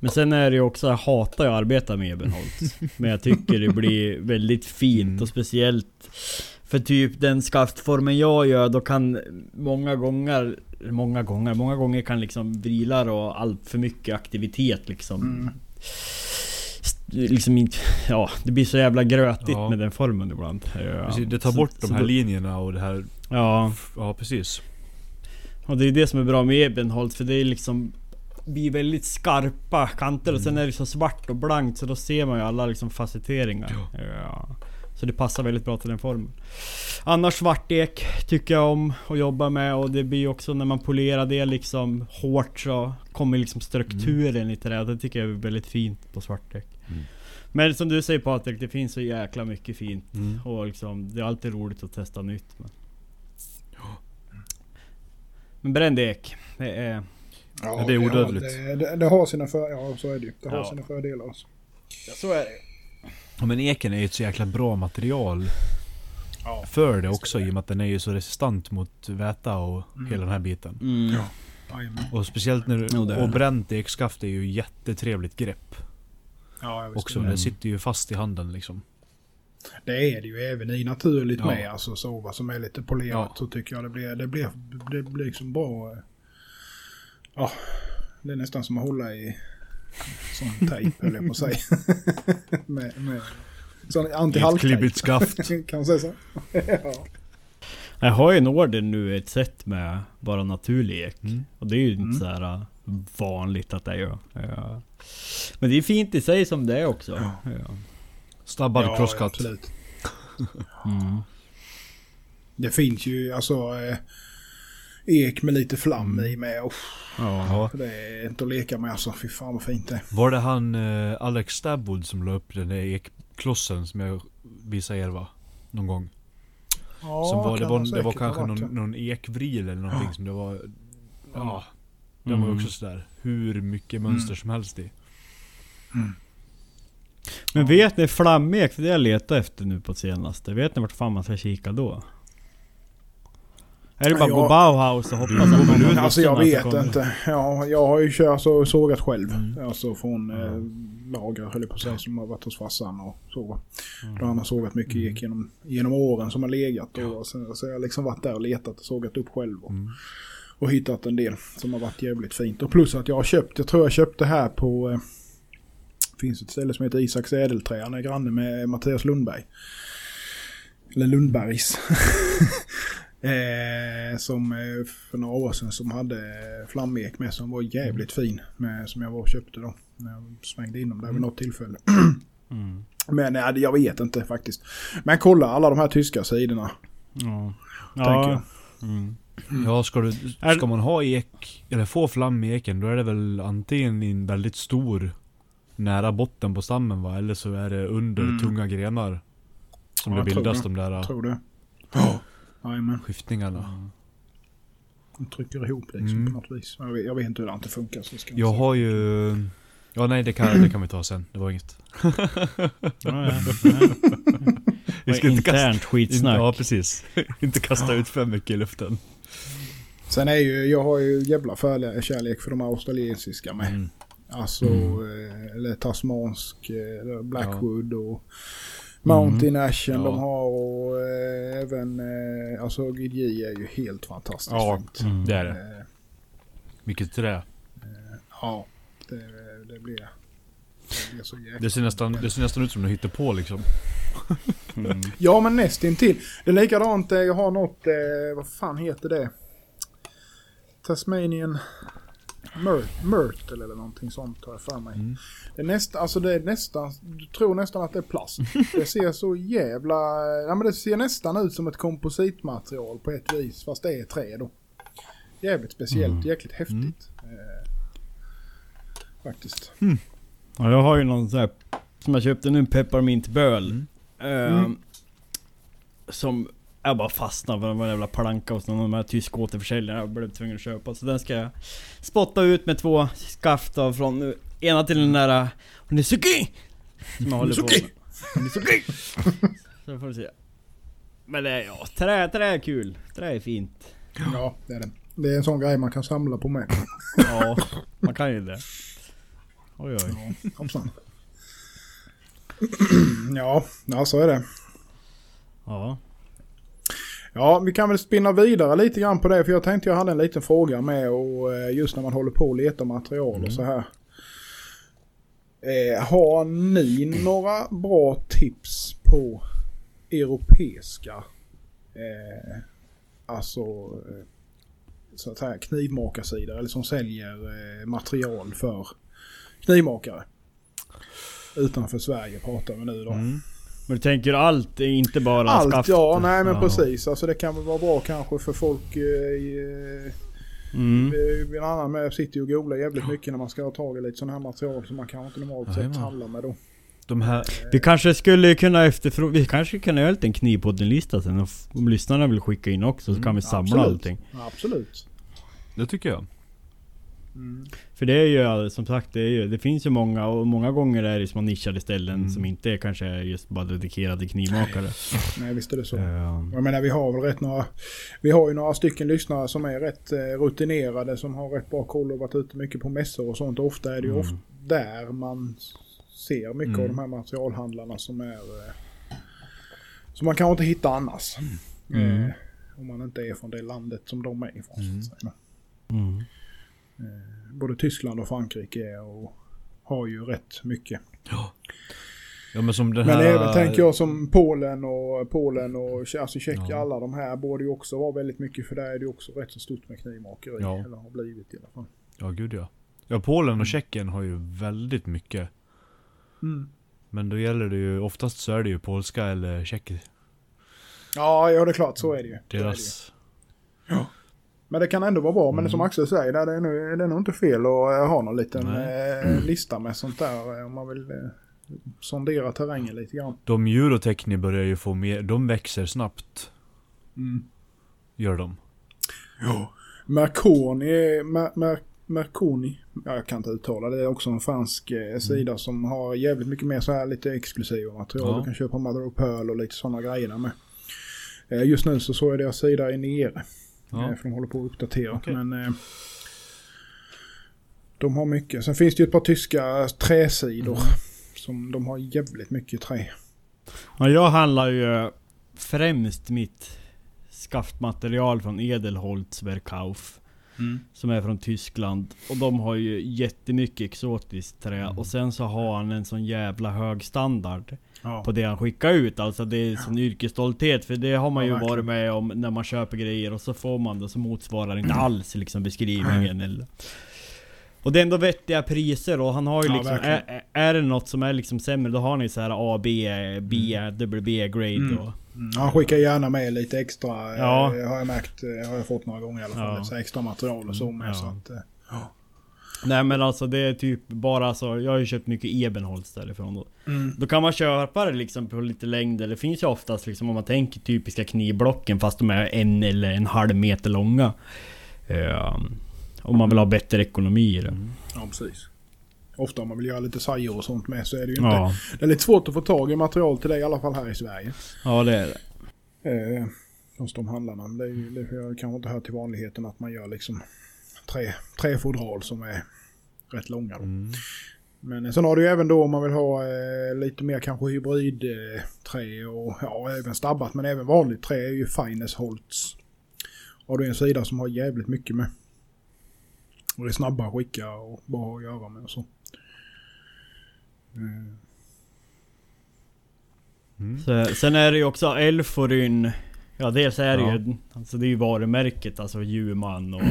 men sen är det ju också, jag hatar att arbeta med Ebenholts. [laughs] men jag tycker det blir väldigt fint och speciellt för typ den skaftformen jag gör, då kan många gånger, många gånger, många gånger kan liksom vrilar och allt för mycket aktivitet liksom Mm. Liksom inte, ja det blir så jävla grötigt Ja. med den formen ibland. Ja. Precis, det tar Så- bort så de här då- linjerna och det här... Ja, Ja, precis. och det är det som är bra med Ebenholts för det är liksom blir väldigt skarpa kanter och sen är det så svart och blankt så då ser man ju alla liksom facetteringar. Ja. Så det passar väldigt bra till den formen. Annars svartek tycker jag om att jobba med och det blir också när man polerar det liksom hårt så kommer liksom strukturen lite där. Det tycker jag är väldigt fint på svartdäck. Mm. Men som du säger Patrik, det finns så jäkla mycket fint. Mm. Och liksom, det är alltid roligt att testa nytt. Men, men bränd ek, det är... Ja, det är odödligt. Det, det, det har sina för, ja, så är det ju. Det har Ja. sina fördelar också. Så är det Ja, men eken är ju ett så jäkla bra material Ja. för det också i och med att den är ju så resistent mot väta och hela den här biten. mm. Ja. Och speciellt när det du... är Och det. bränt ekskaft är ju jättetrevligt grepp. Ja, jag visste Också. det. Det sitter ju fast i handen liksom. Det är det ju även i naturligt Ja. med. Alltså sova som är lite polerat Ja. så tycker jag det blir, det blir, det blir liksom bra. Ja, det är nästan som att hålla i sån tejp höll jag på att säga. [laughs] med, med sån antihalktejp. klibbigt skaft. [laughs] kan man säga så? [laughs] ja. Jag har ju en order nu ett set med bara naturlig ek. Mm. Och det är ju inte Mm. så här äh, vanligt att det är. Ja. Men det är fint i sig som det är också. Ja. Ja. Stabbad ja, crosscut. absolut. Mm. Det finns ju alltså eh, ek med lite flam i med. Oh, Ja. det är inte att leka med alltså. Fy fan vad fint det är. Var det han eh, Alex Stabwood som la upp den där ekklossen som jag visade er va? Någon gång. Ja, som var, det, var, det var kanske någon, någon ekvril eller någonting som det var... Ja. Den Mm. var ju också sådär hur mycket mönster som helst i. Men vet ni flammek? För det jag letat efter nu på senaste. Vet ni vart fan man ska kika då? Är det bara Ja. gå Bauhaus och hoppas att Mm. någon Mm. av Alltså jag vet inte. Ja, jag har ju kört, alltså, sågat själv. Mm. Alltså från eh, lager höll jag på att säga som har varit hos farsan och så. Mm. Då han har sågat mycket ek genom, genom åren som har legat. Och sen, så jag har liksom varit där och letat och sågat upp själv. Och, Mm. och hittat en del som har varit jävligt fint. Och plus att jag har köpt, jag tror jag köpte här på... Eh, finns ett ställe som heter Isaks Ädelträ. Han är granne med Mattias Lundberg. Eller Lundbergs. [laughs] eh, som eh, för några år sedan som hade flammek med som var jävligt fin. Med, som jag var och köpte då. När jag svängde in dem där vid något tillfälle. [clears throat] Mm. Men nej, jag vet inte faktiskt. Men kolla alla de här tyska sidorna. Ja. Tänker Ja. jag. Mm. Ja, ska, du, ska man ha ek, eller få flam i eken, då är det väl antingen i en väldigt stor, nära botten på stammen va? Eller så är det under Mm. tunga grenar. Som Ja, det tror bildas det. de där Tror du? Ja. Jajamän. skiftningarna. De trycker ihop liksom Mm. på något vis. Jag vet, jag vet inte hur det inte funkar. Så ska Jag har ju... Ja nej det kan, [clears throat] det kan vi ta sen, det var inget. Ja, ja. [laughs] Vi ska inte kasta, Internt skitsnack. ja precis. [laughs] inte kasta ut för mycket i luften. Sen är ju, jag har ju jävla kärlek för de australiensiska med. Mm. Alltså, eh, eller tasmansk, eh, eller Blackwood och Mm. Mountain Ashen Ja. de har och eh, även, eh, alltså GG är ju helt fantastiskt Ja, fint. Mm. det är det. Eh, Vilket trä. ja, det, det blir, det blir så jäkla Det ser nästan, det ser nästan ut som du hittar på liksom. [laughs] Mm. Ja, men nästintill. Det är likadant, eh, jag har något, eh, vad fan heter det? Tasmanian Myrtle eller någonting sånt har jag för mig. Mm. Det är nästan, alltså det är nästan, du tror nästan att det är plast. [laughs] Det ser så jävla, ja men det ser nästan ut som ett kompositmaterial på ett vis, fast det är trä då. Jävligt speciellt, Mm. jäkligt häftigt. Eh, faktiskt. Ja, jag har ju någon sån här som jag köpte nu, en pepparmintböl. Mm. Mm. Som jag bara fastnade för den jävla planka hos någon av de här tyska återförsäljarna. Jag blev tvungen att köpa. Så den ska jag spotta ut med två skaft av från nu. Ena till den där Nizuki! Som jag håller på med. Nizuki! Så får vi se. Men det är, ja, trä, trä är kul. Trä är fint. Ja, det är det. Det är en sån grej man kan samla på med. Ja, man kan ju det. Oj oj. Ja, hoppsan. ja, ja, så är det. Ja. Ja, vi kan väl spinna vidare lite grann på det. För jag tänkte jag hade en liten fråga med och eh, just när man håller på och letar material och så här. Eh, har ni några bra tips på europeiska, eh, alltså så att säga, knivmakarsidor eller som säljer eh, material för knivmakare. Utanför Sverige pratar vi nu då. Mm. Men du tänker allt inte bara Allt skaft? ja, nej men Ja. precis. Alltså det kan väl vara bra kanske för folk eh, i, Mm. eh, en annan med sitter ju och googlar jävligt mycket när man ska ha tag i lite sådana här material som man kanske inte normalt sett handlar med då. De här... Vi kanske skulle kunna efterfråga, vi kanske kan göra en liten knivpodden-lista sen om lyssnarna vill skicka in också så kan vi samla absolut. allting. Ja, absolut. Det tycker jag. Mm. För det är ju ja, som sagt, det, ju, det finns ju många och många gånger är det små nischade ställen Mm. som inte är kanske just bara dedikerade knivmakare. Nej visst är det så. Ehm, Jag menar vi har väl rätt några, vi har ju några stycken lyssnare som är rätt eh, rutinerade som har rätt bra koll och varit ute mycket på mässor och sånt. Ofta är det ju Mm. ofta där man ser mycket Mm. av de här materialhandlarna som är eh, som man kanske inte hittar annars. Mm. Eh, om man inte är från det landet som de är ifrån. Mm. Så att säga. Mm. Både Tyskland och Frankrike och har ju rätt mycket. Ja men som den Men här... även tänker jag som Polen och Polen och alltså Tjeckien, Ja. alla de här borde ju också vara väldigt mycket för där är det ju också rätt så stort med knivmakeri. Ja. Eller har blivit i alla fall. Ja gud ja. Ja Polen och Tjeckien har ju väldigt mycket. Men då gäller det ju, oftast så är det ju polska eller tjeckiska. Ja, ja det är klart så är det ju. Så är det ju. Men det kan ändå vara bra. Men Mm. som Axel säger, där det är, nu, det är nog inte fel att eh, ha någon liten Nej. eh, lista med sånt där eh, om man vill eh, sondera terrängen lite grann. De Eurotechni börjar ju få mer, de växer snabbt. Mm. Gör de. Ja. Marconi, Mer, Mer, Merconi, ja, jag kan inte uttala det, är också en fransk eh, sida som har jävligt mycket mer så här lite exklusiva material. Ja. Du kan köpa Mother of Pearl och lite sådana grejer med. Eh, just nu så såg jag deras sida är nere. Ja. Eh, för de håller på att uppdatera. Okej. Men eh, de har mycket. Sen finns det ju ett par tyska träsidor. Mm. Som de har jävligt mycket trä. Ja, jag handlar ju främst mitt skaftmaterial från Edelholz Verkauf. Som är från Tyskland. Och de har ju jättemycket exotiskt trä. Och sen så har han en sån jävla hög standard Ja. på det han skickar ut. Alltså det är sån yrkesstolthet. För det har man Ja, ju varit med om när man köper grejer och så får man det så motsvarar inte alls liksom beskrivningen. Eller. Och det är ändå vettiga priser och han har ju Ja, liksom, är, är det något som är liksom sämre då har ni så här A, B, B, WB grade Mm. och... Mm, han skickar gärna med lite extra, Ja. eh, har jag märkt, eh, har jag fått några gånger i alla fall. Ja. Extra material och så med. Ja. Så att, eh, Nej men alltså det är typ bara så, jag har ju köpt mycket Ebenholz därifrån då. mm. Då kan man köpa det liksom på lite längd, det finns ju oftast liksom om man tänker typiska knivblocken fast de är en eller en halv meter långa. Ehm, om man vill ha bättre ekonomi i det. Ja, precis. Ofta om man vill göra lite sajor och sånt med så är det ju inte... Ja, Det är lite svårt att få tag i material till det i alla fall här i Sverige. ja det är det. Eh, hos de handlarna. Det, är det kanske inte hör till vanligheten att man gör liksom trä, träfodral som är rätt långa. Då. Mm. Men eh, sen har du ju även då om man vill ha eh, lite mer kanske hybridträ eh, trä och ja, även stabbat men även vanligt trä är ju Fines Holtz. Och det är en sida som har jävligt mycket med. Och det är snabba att skicka och bra att göra med och så. Eh, Mm. Så, sen är det ju också Elforyn. Ja dels är det Ja. ju, alltså det är ju varumärket, alltså Djurman och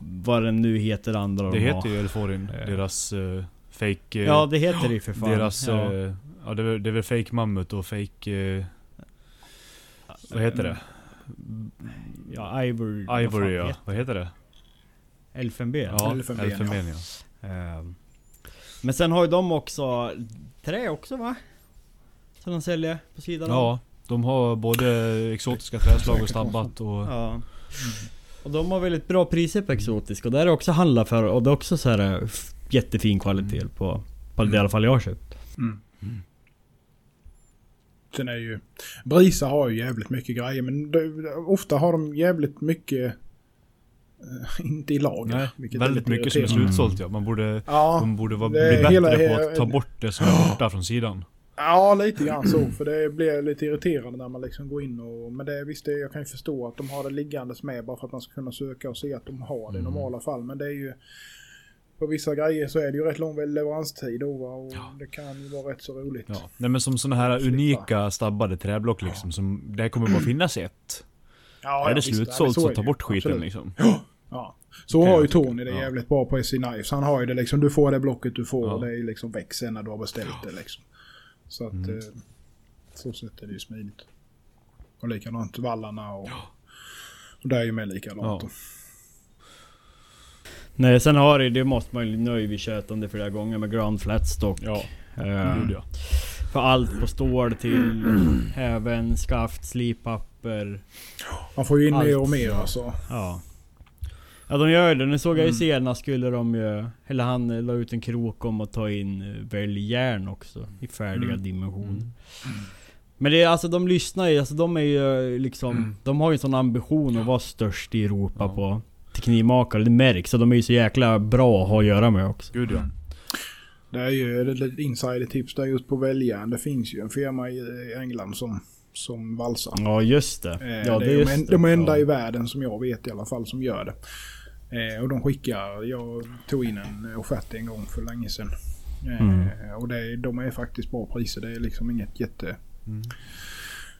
vad den nu heter andra Det de heter har. ju Elforin, Eh. deras uh, fake... eh, Ja det heter det ju för fan. Deras... ja. Ja, ja det, är, väl- det är väl fake mammut och fake... eh, vad heter det? Ja, Ivory. vad Ivory ja. heter Vad heter det? Elfenben. Ja, Elfenben, elfenben ja. Ehm, Men sen har ju de också trä också va? Som de säljer på sidan. Ja, de har både exotiska träslag och stabbat och... Ja. Och de har väldigt bra priser på exotiska och där är också handlar för och det är också så här eh, jättefin kvalitet på, på det i alla fall jag har köpt. Mm. Sen är ju... Brisa har ju jävligt mycket grejer men det, ofta har de jävligt mycket... eh, [laughs] inte i lager. Nej, väldigt mycket som är slutsålt ja. Man borde... Ja, De borde vara, bli bättre hela- på att ta bort det som är borta [gasps] från sidan. Ja, lite grann så. För det blir lite irriterande när man liksom går in och... Men det, visst, det, jag kan ju förstå att de har det liggandes med bara för att man ska kunna söka och se att de har det i Mm. normala fall. Men det är ju... På vissa grejer så är det ju rätt lång leveranstid då va? och Ja. det kan ju vara rätt så roligt. Ja. Nej men som sådana här unika stabbade träblock liksom. Som, det kommer bara finnas ett. Ja, är det ja, slutsålt så så är ta bort skiten Absolut. liksom. Ja. Så har ju. Tony det Ja. jävligt bra på SC Knives. Han har ju det liksom, du får det blocket du får Ja. och det är liksom väck sen när du har beställt det liksom. Så att Mm. eh, så sätt är det ju smidigt. Och likadant vallarna och, och det är ju med likadant. Ja. Nej sen har det, det måste man ju, nu har ju vi tjötat om det flera gånger med ground flat stock. Ja, Eh, jag. För allt på stål till [clears throat] även skaft, slippapper. Man får ju in Allt. mer och mer alltså. Ja. Ja de gör det. Nu såg jag ju Mm. senast skulle de ju... Eller han eh, la ut en krok om att ta in eh, väljärn också. I färdiga Mm. dimensioner. Men det är alltså de lyssnar ju, alltså de är ju liksom... De har ju en sån ambition att vara störst i Europa Ja. på teknikmakare. Det märks. Så de är ju så jäkla bra att ha att göra med också. Gud ja. Det är ju ett litet insider-tips där just på väljaren. Det finns ju en firma i eh, England som, som valsar. Ja just det. Eh, Ja det det är de, just en, de enda ja. i världen som jag vet i alla fall som gör det. Eh, och de skickar, jag tog in en offert en gång för länge sedan. Eh, Mm. Och det, är- de är faktiskt bra priser. Det är liksom inget jätte, Mm.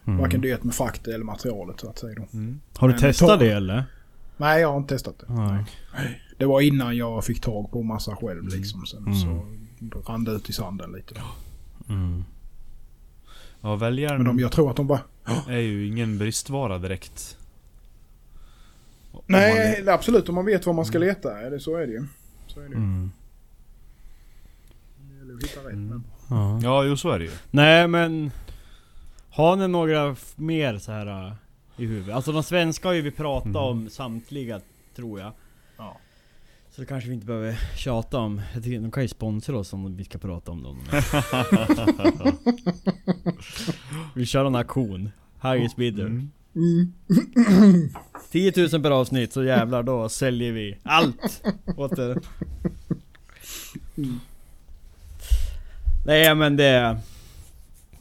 Mm. varken dyrt med frakt eller materialet så att säga. Då. Mm. Har du Men testat ta- det eller? Nej, jag har inte testat det. Nej. Det var innan jag fick tag på massa själv liksom. Sen Mm. så rann det ut i sanden lite. Mm. Ja, Men väljaren de, jag tror att de bara... är ju ingen bristvara direkt. Om Nej, man absolut. Om man vet vad man ska leta. Är det, så är det ju. Så är det ju. Mm. Det gäller att hitta rätt. Mm. Men... Ja. Ja, jo så är det ju. Nej men... Har ni några mer så här uh, i huvudet? Alltså de svenska har ju vi pratat Mm. om samtliga, tror jag. Ja. Så det kanske vi inte behöver tjata om. Jag tycker, de kan ju sponsra oss om vi ska prata om dem. [laughs] vi kör en auktion. Highest bidder. Mm. 10 000 per avsnitt, så jävlar då säljer vi allt åt er. Nej men det...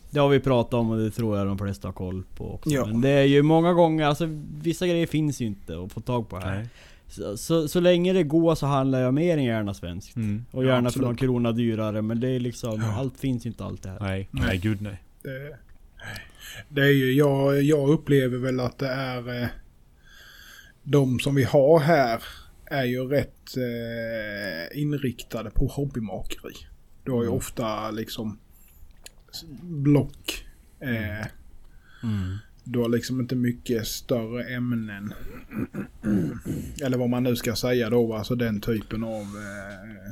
Det har vi pratat om och det tror jag de flesta har koll på också. Ja. Men det är ju många gånger, alltså vissa grejer finns ju inte att få tag på här. Nej. Så, så, så länge det går så handlar jag mer än gärna svenskt. Mm. Och Ja, gärna för absolut. någon krona dyrare, men det är liksom, Ja. allt finns inte alltid här. Nej, Nej. nej gud nej. Det, det är ju, jag, jag upplever väl att det är... Eh, de som vi har här är ju rätt eh, inriktade på hobbymakeri. Du har ju Mm. ofta liksom block. Eh, Mm. Du har liksom inte mycket större ämnen. Eller vad man nu ska säga då, alltså den typen av... Eh,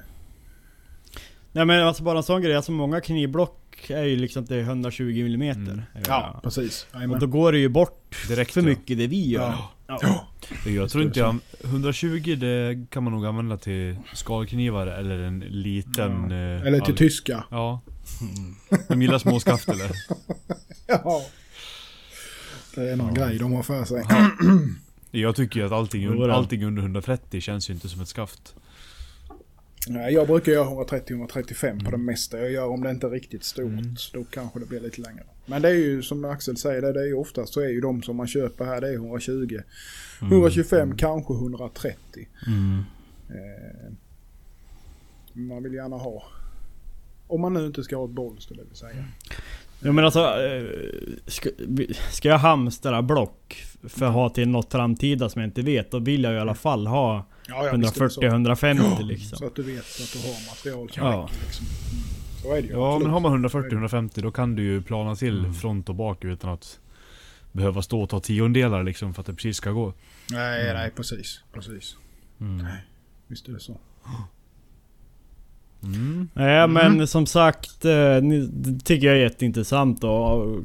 Nej men alltså bara en sån grej, alltså många knivblock är ju liksom till 120 mm. Mm. ja, precis. Och Jajamän. då går det ju bort Direkt för ja. mycket det vi gör. Ja. Ja. Jag tror inte jag... 120 det kan man nog använda till skalknivar eller en liten... eh, Eller till all- tyska. Ja. [laughs] De gillar små skaft eller? Ja. Det är någon Ja. grej de har för sig. [clears throat] Jag tycker ju att allting, allting under 130 känns ju inte som ett skaft. Nej, jag brukar göra 130-135 på det mesta jag gör om det inte är riktigt stort. Mm. Då kanske det blir lite längre. Men det är ju som Axel säger, det, det är ju oftast så är ju de som man köper här det är 120. 125, kanske 130. Mm. Eh, man vill gärna ha. Om man nu inte ska ha ett Bollster det vill säga. Ja men alltså, eh, ska, jag hamstra block för att ha till något framtida som jag inte vet, då vill jag i alla fall ha Ja, ja, visst är det så. 140-150 Så liksom. att du vet att du har material som Ja. liksom. Mm. Så är det ju. Ja absolut. men har man 140-150 då kan du ju plana till Mm. front och bak utan att behöva stå och ta tiondelar liksom för att det precis ska gå. Nej, nej, precis. Precis. Mm. Visst är det så. Mm. Nej men som sagt, eh, det tycker jag är jätteintressant och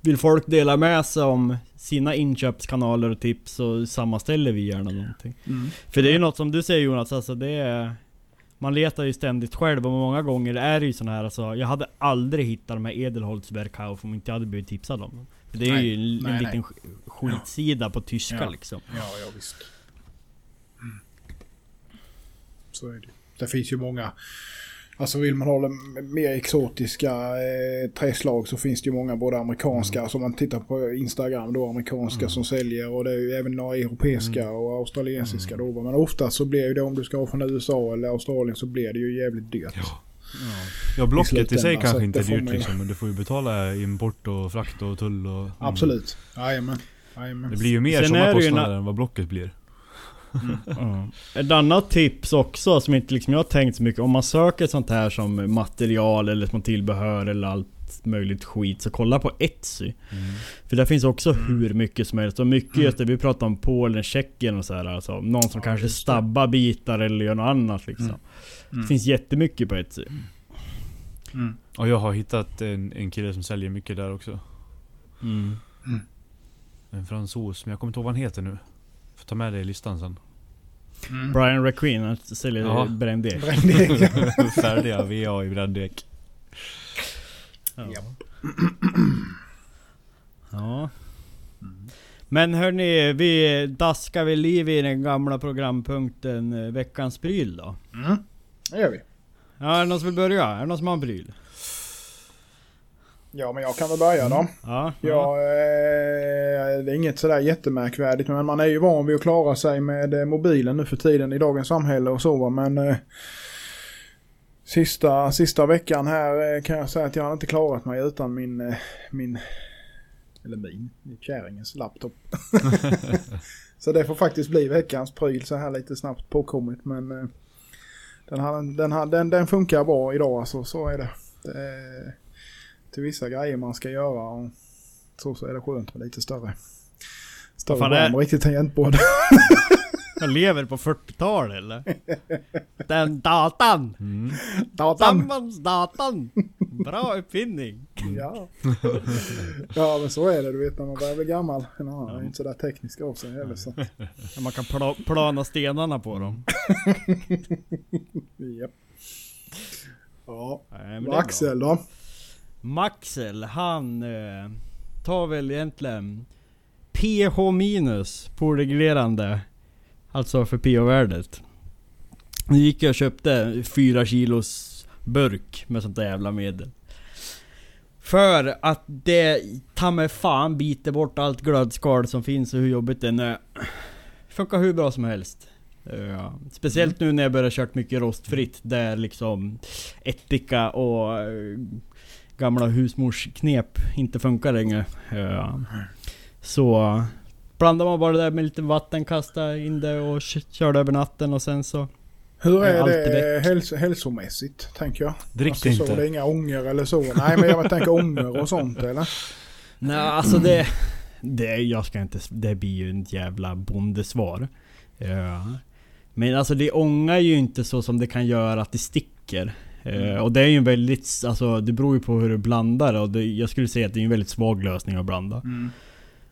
Vill folk dela med sig om sina inköpskanaler och tips så sammanställer vi gärna någonting. Mm. För det är ju något som du säger Jonas, alltså det är... Man letar ju ständigt själv och många gånger är det ju sån här alltså, Jag hade aldrig hittat de här Edelholzbergkauf om inte jag hade blivit tipsad om dem. För det är Nej, ju en, nej, en nej. liten sk- skitsida på tyska Ja. liksom. Ja, ja visst. Mm. Så är det. Det finns ju många. Alltså vill man ha de mer exotiska eh, träslag så finns det ju många både amerikanska, alltså om man tittar på Instagram då amerikanska som säljer och det är ju även några europeiska och australiensiska då. Men ofta så blir ju det om du ska ha från USA eller Australien så blir det ju jävligt dyrt. Ja blocket i, slutändan, sig kanske inte är dyrt liksom men du får ju betala import och frakt och tull och... Absolut. Jajamän. Det blir ju mer Sen sådana kostnader na- än vad blocket blir. Ja. Ett annat tips också som inte liksom jag har tänkt så mycket Om man söker sånt här som material eller som tillbehör eller allt möjligt skit Så kolla på Etsy För där finns också hur mycket som helst och mycket just det vi pratar om Polen, Tjeckien och så här alltså, Någon som Ja, kanske stabbar bitar eller gör något annat liksom Mm. Det finns jättemycket på Etsy Mm. Och jag har hittat en, en kille som säljer mycket där också. mm. En fransos, men jag kommer inte ihåg vad han heter nu. Får ta med det i listan sen. Mm. Brian Requeen, han säljer Ja. bränd deg Brännedeg. [laughs] Färdiga VA i bränddek. Ja. Ja. Men hörni, vi daskar väl liv i den gamla programpunkten eh, Veckans pryl då? Mm. Det gör vi. Ja, är det någon som vill börja? Är det någon som har en pryl? Ja, men jag kan väl börja då. Ja. Ja, eh, det är inget sådär jättemärkvärdigt men man är ju van vid att klara sig med eh, mobilen nu för tiden i dagens samhälle och så. Men eh, sista, sista veckan här eh, kan jag säga att jag har inte klarat mig utan min, min eller min, min kärringens laptop. [laughs] så det får faktiskt bli veckans pryl så här lite snabbt påkommit men den, har, den, har, den, den funkar bra idag alltså, så är det. det till vissa grejer man ska göra och så, så är det skönt med lite större. Större fan är- skärm och riktigt tangentbord. [laughs] Jag lever på 40-talet eller? [laughs] Den datan! Mm. Datan! Sambandsdatan! Bra uppfinning! [laughs] Ja. ja men så är det du vet när man börjar bli gammal. En annan är inte sådär teknisk av sig heller så. När Man kan pla- plana stenarna på dem. Japp. Ja, Nej. Axel då? Maxel, han eh, tar väl egentligen PH minus på reglerande. Alltså för pH-värdet. Nu gick jag och köpte 4 kilos burk med sånt där jävla medel. För att det ta mig fan biter bort allt glödskal som finns och hur jobbigt det är. Funkar hur bra som helst. Ja, speciellt nu när jag börjar kört mycket rostfritt där liksom ättika och eh, gamla husmorsknep inte funkar längre. Ja. Så blandar man bara det där med lite vatten, kasta in det och kör det över natten och sen så... Hur är Allt det är häls hälsomässigt tänker jag? Drick alltså, det Så, inte. det är inga ånger eller så. Nej men jag tänker ånger och sånt eller? Nej alltså det... Det, jag ska inte... Det blir ju ett jävla bondesvar. Ja. Men alltså det ångar ju inte så som det kan göra att det sticker. Eh, och det är ju en väldigt... Alltså det beror ju på hur du blandar och det, jag skulle säga att det är en väldigt svag lösning att blanda. Mm.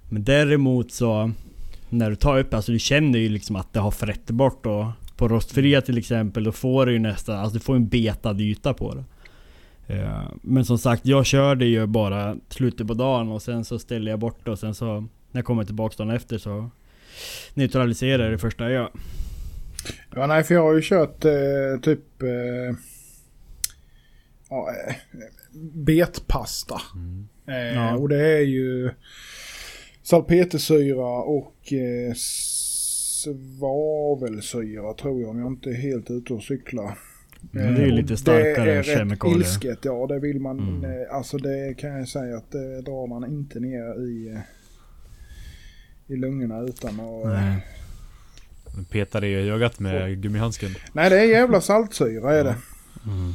Men däremot så När du tar upp, alltså du känner ju liksom att det har frätt bort och På rostfria till exempel, då får du ju nästan, alltså du får en betad yta på det Eh, Men som sagt, jag körde ju bara slutet på dagen och sen så ställde jag bort det och sen så När jag kommer tillbaka dagen efter så Neutraliserar jag det första jag gör Ja nej för jag har ju kört eh, typ eh, betpasta. Mm. Eh, Ja. Och det är ju salpetersyra och eh, svavelsyra tror jag om jag inte är helt ute och cyklar. Men det är ju Eh, lite starkare Det är rätt kemikalier. ilsket, ja det vill man. Mm. Eh, alltså det kan jag säga att det drar man inte ner i, eh, i lungorna utan att... Nej. Petar det i ögat med gummihandsken. Nej det är jävla saltsyra är det. Mm.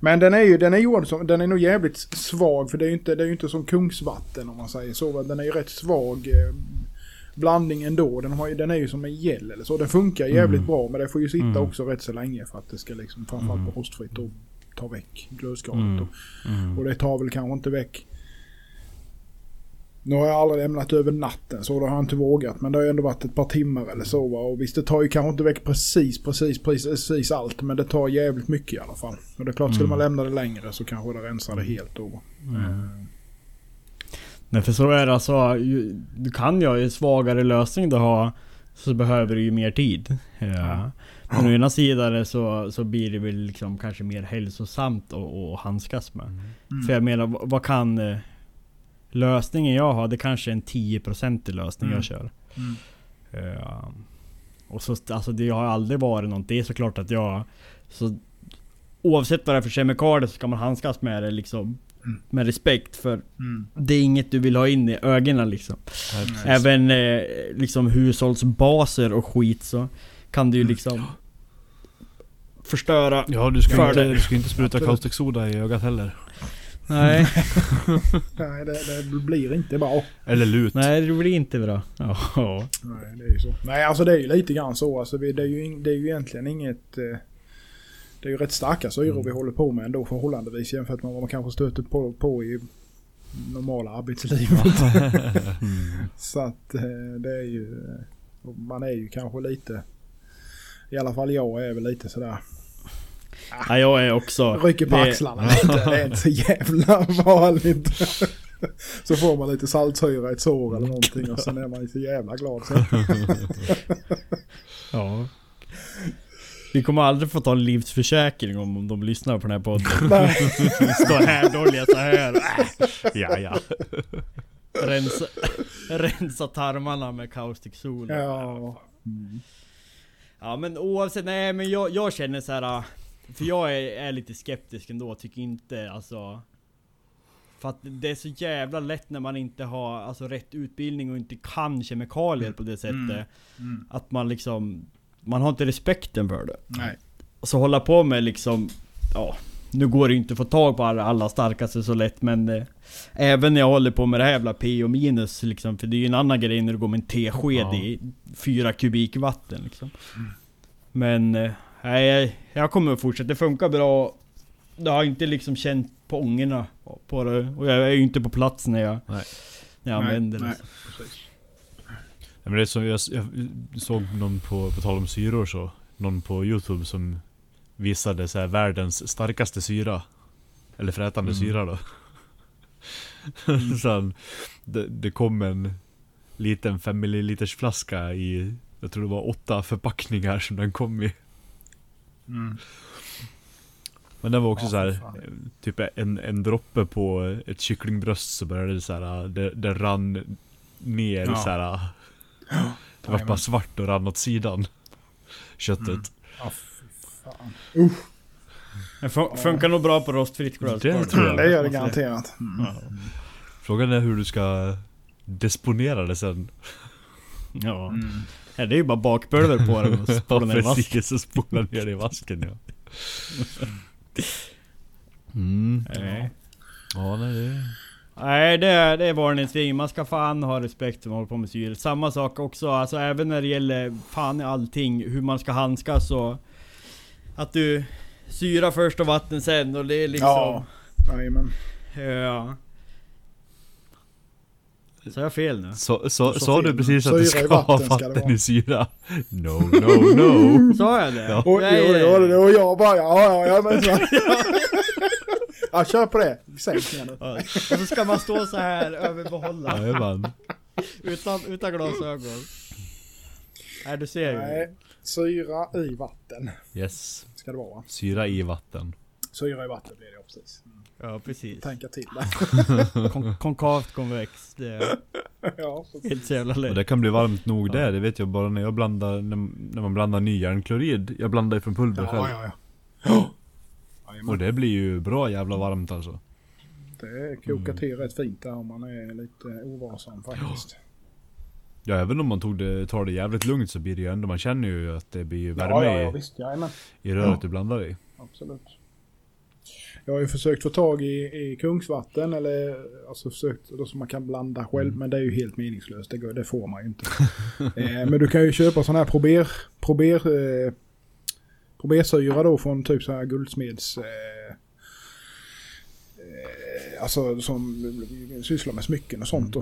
Men den är ju den är gjord som, den är nog jävligt svag för det är ju inte, det är inte som kungsvatten om man säger så. Den är ju rätt svag eh, blandning ändå. Den, har den är ju som en gel eller så. Den funkar jävligt Mm. bra men det får ju sitta Mm. också rätt så länge för att det ska liksom framförallt på rostfritt och ta väck glödskalet. Mm. Och, Mm. och det tar väl kanske inte väck. Nu har jag aldrig lämnat över natten så det har jag inte vågat. Men det har ju ändå varit ett par timmar eller så va. Och visst det tar ju kanske inte väck precis, precis, precis allt. Men det tar jävligt mycket i alla fall. Och det är klart, skulle Mm. man lämna det längre så kanske det rensar det helt då. Mm. Nej för så är det alltså, ju- du kan ju ha en svagare lösning du har Så behöver du ju mer tid. Ja. Men å ena sidan så, så blir det väl liksom kanske mer hälsosamt att, handskas med. Mm. För jag menar, vad, vad kan eh, Lösningen jag har, det kanske är en 10% lösning Mm. jag kör. Mm. Ja. Och så, alltså det har aldrig varit något. Det är såklart att jag... Så, oavsett vad det är för kemikalier så ska man handskas med det liksom med respekt för Mm. det är inget du vill ha in i ögonen liksom. Nej, precis. Även eh, liksom hushållsbaser och skit så kan du ju liksom förstöra. Ja, du ska, inte, du ska inte spruta Absolut. caustic soda i ögat heller. Nej, [laughs] Nej, det, det blir inte bra. Eller lut. nej det blir inte bra. Ja. Nej, det är ju så. Nej, alltså det är ju lite grann så. Alltså, vi, det, är ju, det är ju egentligen inget... Eh, det är ju rätt starka syror vi håller på med ändå förhållandevis jämfört med vad man kanske stöter på, på i normala arbetslivet. [laughs] Mm. Så att eh, det är ju... eh, Man är ju kanske lite... I alla fall jag är väl lite sådär... ja jag är också... Rycker på det- axlarna lite. Det är inte så jävla vanligt. Så får man lite saltsyra i ett sår eller någonting och sen är man så jävla glad. Så. [laughs] Ja. Vi kommer aldrig få ta en livsförsäkring om, de lyssnar på den här podden. Nej. [laughs] Står här dåliga så här. Ja, ja. Rensa, rensa tarmarna med caustic soda. Ja. Mm. Ja men oavsett, nej men jag, jag känner så här. För jag är, är lite skeptisk ändå, tycker inte alltså För att det är så jävla lätt när man inte har alltså, rätt utbildning och inte kan kemikalier på det sättet Mm. Mm. Att man liksom Man har inte respekten för det Nej. Och så hålla på med liksom Ja Nu går det ju inte att få tag på alla, alla starkaste så lätt men eh, Även när jag håller på med det här jävla P och minus liksom För det är ju en annan grej när du går med en tesked Ja. i fyra kubik vatten liksom Men eh, Nej, jag, kommer att fortsätta. Det funkar bra. Jag har inte liksom känt på ångorna på det. Och jag är ju inte på plats när jag, Nej. när jag använder nej, det. Ja, men det är som jag, jag såg någon på, på tal om syror så, någon på youtube som visade så här världens starkaste syra. Eller frätande Mm. syra då. [laughs] så han, det, det kom en liten 5 ml flaska i, jag tror det var åtta förpackningar som den kom i. Mm. Men den var också Ja, så här, typ en, en droppe på ett kycklingbröst så började det så här, det, det rann ner Ja. så här. Det var bara svart och rann åt sidan. Köttet. Mm. Ja, fan. Det fun- funkar nog bra på rostfritt glass. Det tror jag. Det gör det garanterat. Mm. Frågan är hur du ska disponera det sen. Ja. Mm. Ja. [laughs] Det är ju bara bakpulver på den och spola ner i vasken. precis, [laughs] så spola ner det i vasken ja. Mm. Nej. Ja, nej det... Nej det är, det är varningsring. Man ska fan ha respekt som håller på med syre. Samma sak också, alltså även när det gäller fan i allting. Hur man ska handskas och... Att du syra först och vatten sen och det är liksom... Ja. Jajamän. Ja. Så jag fel nu? Så, så, Så sa du precis att du ska ha vatten i syra? No, no, no. [laughs] Sa jag det? Ja. Oj, Nej, nej. oj, och jag bara ja, ja, ja, men så. [laughs] Ja, kör på det. Sänk ner nu. Ja. Och så ska man stå så här över behållaren Jajamän. utan, utan glasögon. Nej du ser ju. Nej, syra i vatten Yes. ska det vara. Syra i vatten. Syra i vatten blir det, ja, precis. Mm. Ja precis. Tänka till där. [laughs] Kon konkavt konvex. Det är [laughs] Ja, helt så jävla Och lätt. det kan bli varmt nog det, det vet jag bara när jag blandar, när, man blandar ny järnklorid. Jag blandar ifrån pulver ja, själv. ja, ja. ja. [gasps] Och det blir ju bra jävla varmt alltså. Det kokar till rätt fint där om man är lite ovarsam faktiskt. Ja även om man tog det, tar det jävligt lugnt så blir det ju ändå, man känner ju att det blir ju värme Ja, ja, ja, visst. Jajamän. i röret Ja. du blandar i. Absolut. Jag har ju försökt få tag i, i kungsvatten eller alltså försökt då som man kan blanda själv Mm. men det är ju helt meningslöst. Det, går, det får man ju inte. [laughs] eh, men du kan ju köpa sån här prober, prober, eh, probersyra då från typ så här guldsmeds... Eh, eh, alltså som sysslar med smycken och sånt då.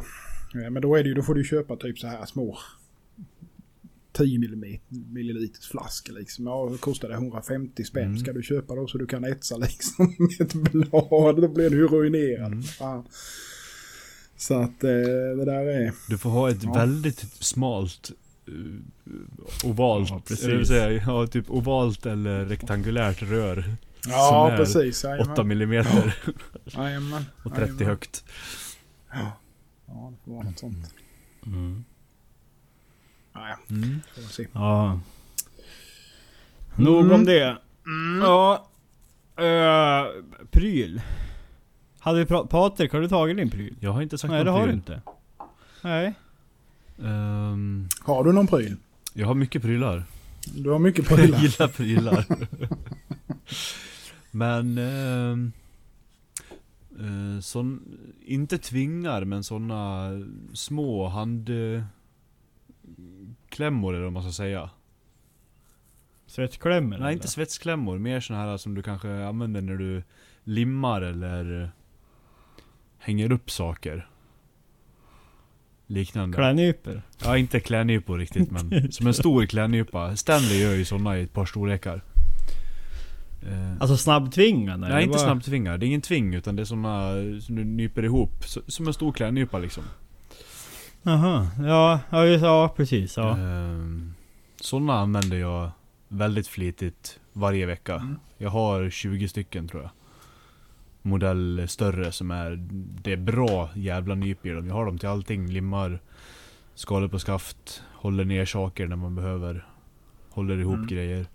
Eh, men då är det ju, då får du köpa typ så här små 10 milliliters flaska liksom. Ja, kostar det 150 spänn. Mm. Ska du köpa då så du kan etsa [laughs] liksom ett blad. Då blir du ju ruinerad. Mm. Fan. Så att eh, det där är... Du får ha ett Ja. väldigt smalt uh, ovalt, Ja, precis. eller säga, ja, typ ovalt eller rektangulärt rör. Ja, är precis. 8 Jajamän. millimeter Jajamän. [laughs] och 30 Jajamän. högt. Ja, det får vara något sånt. Mm. Nej, Mm. får vi se. Ja. Nog om Mm. det. Ja. Uh, pryl. Hade vi pratat... Patrik, har du tagit din pryl? Jag har inte sagt Nej det någon har du pryl. inte. Nej. Ehm, Har du någon pryl? jag har mycket prylar. Du har mycket Jag prylar. gillar prylar. [laughs] Men... ehm, eh, sån, inte tvingar, men såna små handklämmor eller vad man ska säga. Svetsklämmor Nej, inte eller? svetsklämmor. Mer såna här som du kanske använder när du limmar eller hänger upp saker. Liknande. Klädnypor. Ja, inte klädnypor riktigt men [laughs] som en stor klädnypa. Stanley gör ju såna i ett par storlekar. Eh, Alltså snabbtvingande? nej, inte vad? snabbtvingar. Det är ingen tving utan det är såna som du nyper ihop. Som en stor klädnypa liksom. Jaha. Ja, ja, ja precis. Ja. Ehm, såna använder jag väldigt flitigt varje vecka. Mm. Jag har 20 stycken tror jag. Modell större som är... Det är bra jävla nyp i dem. Jag har dem till allting. Limmar, skalar på skaft, håller ner saker när man behöver. Håller ihop Mm. grejer.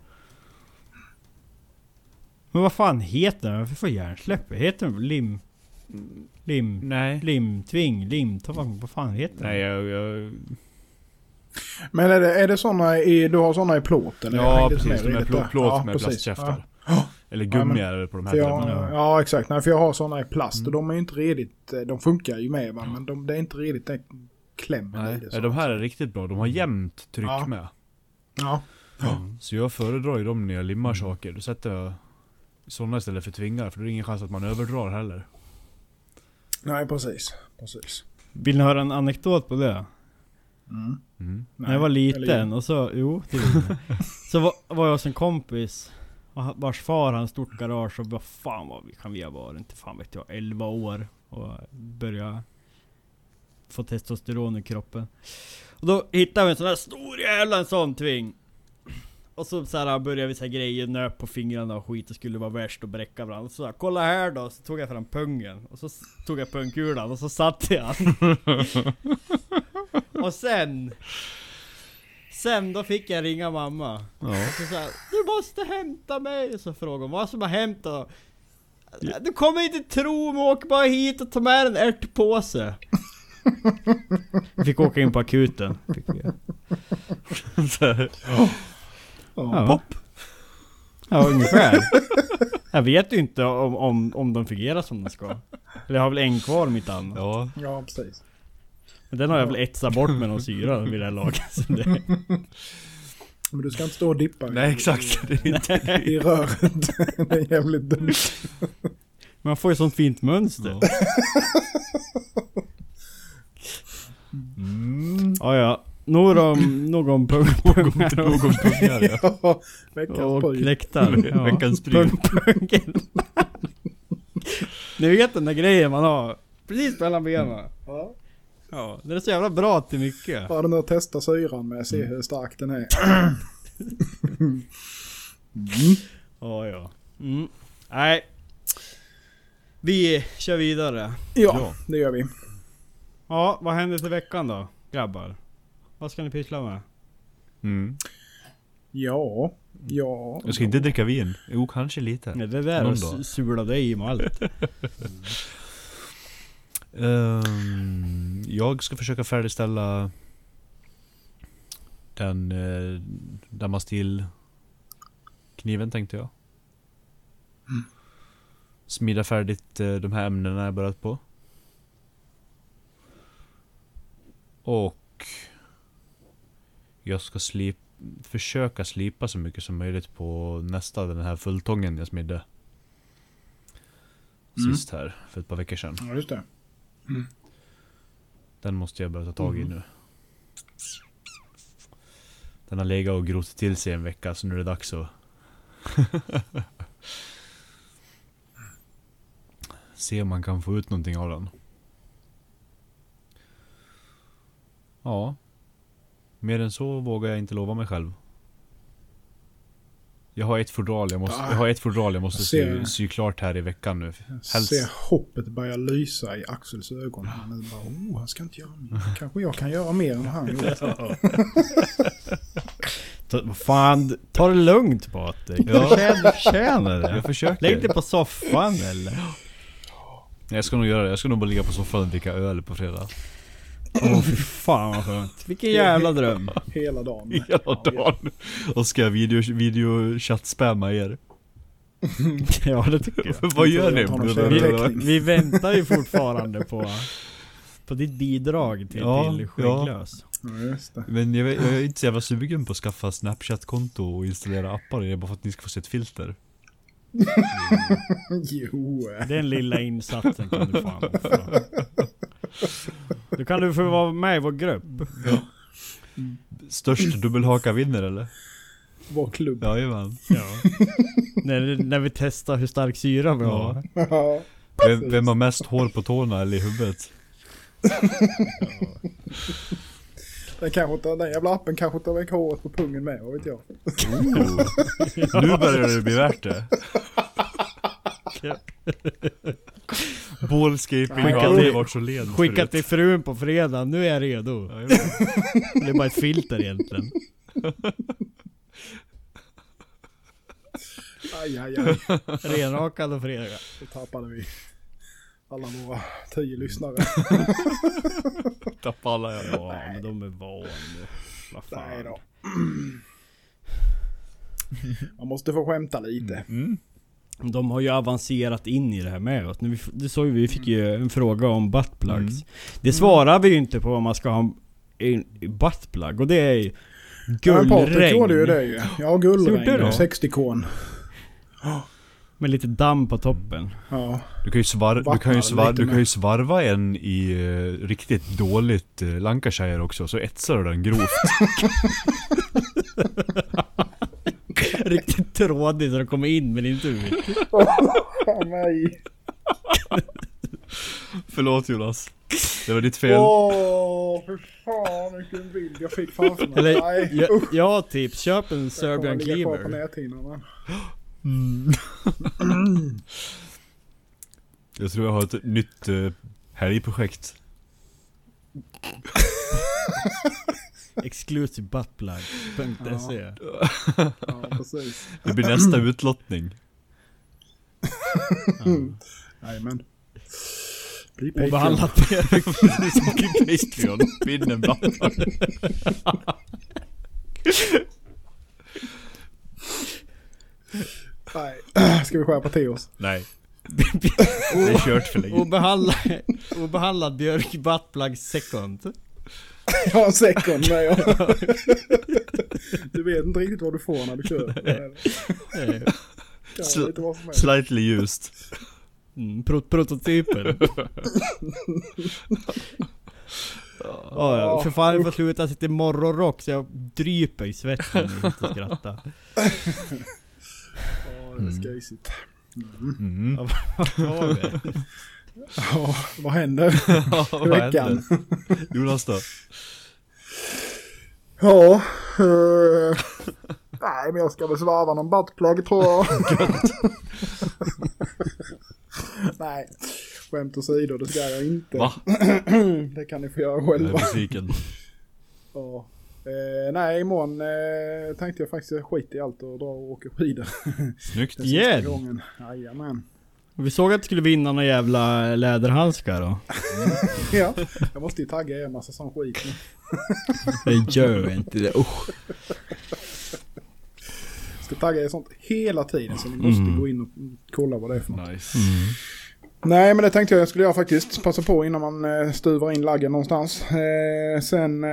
Men vad fan heter den? Varför får hjärnsläpp? Heter den lim... Lim... Nej. Limtving? Lim... ta fan- Vad fan heter den? Nej jag... jag Men är det, är det såna i, du har såna i plåt? Eller? ja precis, med de är lite plåt, Ja, med precis. plastkäftar. Ja. Eller Ja, gummi men- är det på de här jag, ja exakt, nej, för jag har såna i plast och Mm. de är ju inte redigt, eh, de funkar ju med va, men de, det är inte redigt den klämmen Nej, i det. nej, de här är riktigt bra. De har jämnt tryck Ja. med. Ja. Så jag föredrar ju dem när jag limmar Mm. saker. Då sätter jag sådana istället för tvingar. För det är ingen chans att man överdrar heller. Nej precis, precis. Vill ni höra en anekdot på det? Mm. Mm. När jag var liten och så, jo. Så var, var jag hos en kompis vars far har en stort garage och vad fan vad vi kan vi ha varit, inte fan vet jag, 11 år och börja få testosteron i kroppen. Och då hittade vi en sån här stor jävla en sån tving. Och så, så här började vi så här grejer, nöp på fingrarna och skit, det skulle vara värst att bräcka varandra. Så här, kolla här då, så tog jag fram pungen. Och så tog jag pungkulan och så satte jag. [laughs] Och sen... Sen då fick jag ringa mamma. Ja. Så sa jag, du måste hämta mig! Så frågade hon vad som har hänt då? Du kommer inte tro mig, åk bara hit och ta med en ärtpåse. [laughs] Jag fick åka in på akuten. Fick vi. Ja. Pop! Ja, ungefär. Jag vet ju inte om, om, om de fungerar som de ska. Eller jag har väl en kvar mitt annat. ja. ja, precis. Men den har jag väl etsat bort med någon syra vid det här laget. Så det, Men du ska inte stå och dippa Nej exakt. Det är inte... i röret. det är jävligt dumt. man får ju sånt fint mönster. Ja. Mm. Ja, ja. Nog om, nog om pungpungar Nog om pungar [laughs] ja. Veckans och kläktar. [laughs] Veckans pryl. Pungpungen. [laughs] Ni vet den där grejen man har precis mellan benen. Ja. Ja, den är så jävla bra till mycket. Bara nu att testa syran med, se hur stark den är. Ja, ja. Mm. Nej. Vi kör vidare. Ja, Ja. det gör vi. Ja, vad händer till veckan då? Grabbar? Vad ska ni pyssla med? Mm. Ja, ja. Jag ska inte dricka vin. Jo, kanske lite. Nej, det där s- sula dig med allt. [laughs] Ehm, jag ska försöka färdigställa den uh, Damastil kniven tänkte jag. Smida färdigt eh, de här ämnena jag börjat på. Och jag ska slip, försöka slipa så mycket som möjligt på nästa, den här fulltången jag smidde. Mm. Sist här, för ett par veckor sedan. Ja, just det. Den måste jag börja ta tag i Mhm. nu. Den har legat och grott till sig en vecka så nu är det dags att [laughs] Se om man kan få ut någonting av den. Ja. Mer än så vågar jag inte lova mig själv. Jag har ett fodral jag måste, jag har ett fodral jag måste Jag sy, ser- sy klart här i veckan nu. Jag Helst. ser hoppet börja lysa i Axels ögon. Han är bara, oh, han ska inte göra mer. Kanske jag kan göra mer än han. [laughs] Ta- Vad fan, ta det lugnt Patrik. Ja. Du förtjänar- förtjänar Jag det. försöker. Lägg dig på soffan eller? Jag ska nog göra det. Jag ska nog bara ligga på soffan och dricka öl på fredag. Åh fy fan vad skönt. Vilken jävla dröm. [laughs] Hela dagen. Hela dagen. Och ska jag video, video chatt-spamma er. [laughs] Ja det tycker jag. Vad gör ni? Vi, vi väntar ju fortfarande på, på ditt bidrag till, Ja, till Skägglös. Ja. Men jag, jag är inte så jävla sugen på att skaffa Snapchat-konto och installera appar bara för att ni ska få se ett filter. [laughs] Jo. Den lilla insatsen kan du fan offra. Då kan du få vara med i vår grupp. Störst dubbelhaka vinner eller? Vår klubb. Jajamän. Ja. när, när vi testar hur stark syra vi har. Ja. Vem, vem har mest hår på tårna eller i huvudet? Den, kanske inte, den jävla appen kanske tar väck håret på pungen med, vad vet jag. Nu börjar det bli värt det. Ballscaping har aldrig till- varit så led Skicka till frun på fredag, nu är jag redo. Det är bara ett filter egentligen. Aj, aj, aj. Renrakad och fredag. Då tappade vi alla våra tio lyssnare. [laughs] Tappa alla ja. Ja, men de är vana. Vad Nej fan. då. Man måste få skämta lite. Mm. De har ju avancerat in i det här med oss. Nu, det såg vi, vi fick ju en fråga om buttplugs. Mm. Det svarar vi ju inte på om man ska ha en buttplug. Och det är ju Ja, men Patrik gullregn. gjorde ju det ju. Ja, gullregn. du? och 60-kon. [laughs] Med lite damm på toppen. Ja. Du kan ju, svar, du kan ju, Vattnar svar, lite du kan med. ju svarva en i eh, riktigt dåligt uh, Lancashire också, så etsar du den grovt. [laughs] Riktigt trådig så det kommer in men inte ut. Mig. Förlåt Jonas. Det var ditt fel. Åh, för fan vilken bild jag fick framför mig. Eller, Nej, ja, usch. ja tips, köp en Jag Serbian Cleaver. Näthinnan. Jag tror jag har ett nytt uh, helgprojekt. Exclusivebuttplug.se Ja, precis. Det blir nästa utlottning. Jajamän. Bli Som i Patreon. Vinn [laughs] en backpack. Nej, ska vi skärpa till oss? Nej. [laughs] Det är kört för länge. Obehandlad, obehandlad björk buttplug second. [laughs] Har en second med jag. [laughs] Du vet inte riktigt vad du får när du kör. Eh, Sl-. Slightly used. Mm, pro prototypen. Ja, ja, för fan jag får sluta sitta i morgonrock så jag dryper i svetten när jag inte skrattar. Det är skejsigt. Mm. Ja, vad det? [laughs] Ja, vad händer [laughs] Vad i veckan? händer? Jonas då? Ja, eh, nej men jag ska väl svarva någon buttplug tror jag. [laughs] nej, skämt åsido, det ska jag inte. Va? [clears throat] det kan ni få göra Jag är själva. besviken. Ja. Eh, nej, imorgon eh, tänkte jag faktiskt skita i allt och dra och åka skidor. Snyggt. [laughs] Igen? gången. Jajamän. Vi såg att du skulle vinna några jävla läderhandskar då. [laughs] Ja, jag måste ju tagga er en massa sån skit nu. [laughs] Det gör inte det, usch. Ska tagga er sånt hela tiden så ni måste Mm. gå in och kolla vad det är för något. Nice. Nej, men det tänkte jag jag skulle göra faktiskt. Passa på innan man eh, stuvar in laggen någonstans. Eh, sen eh,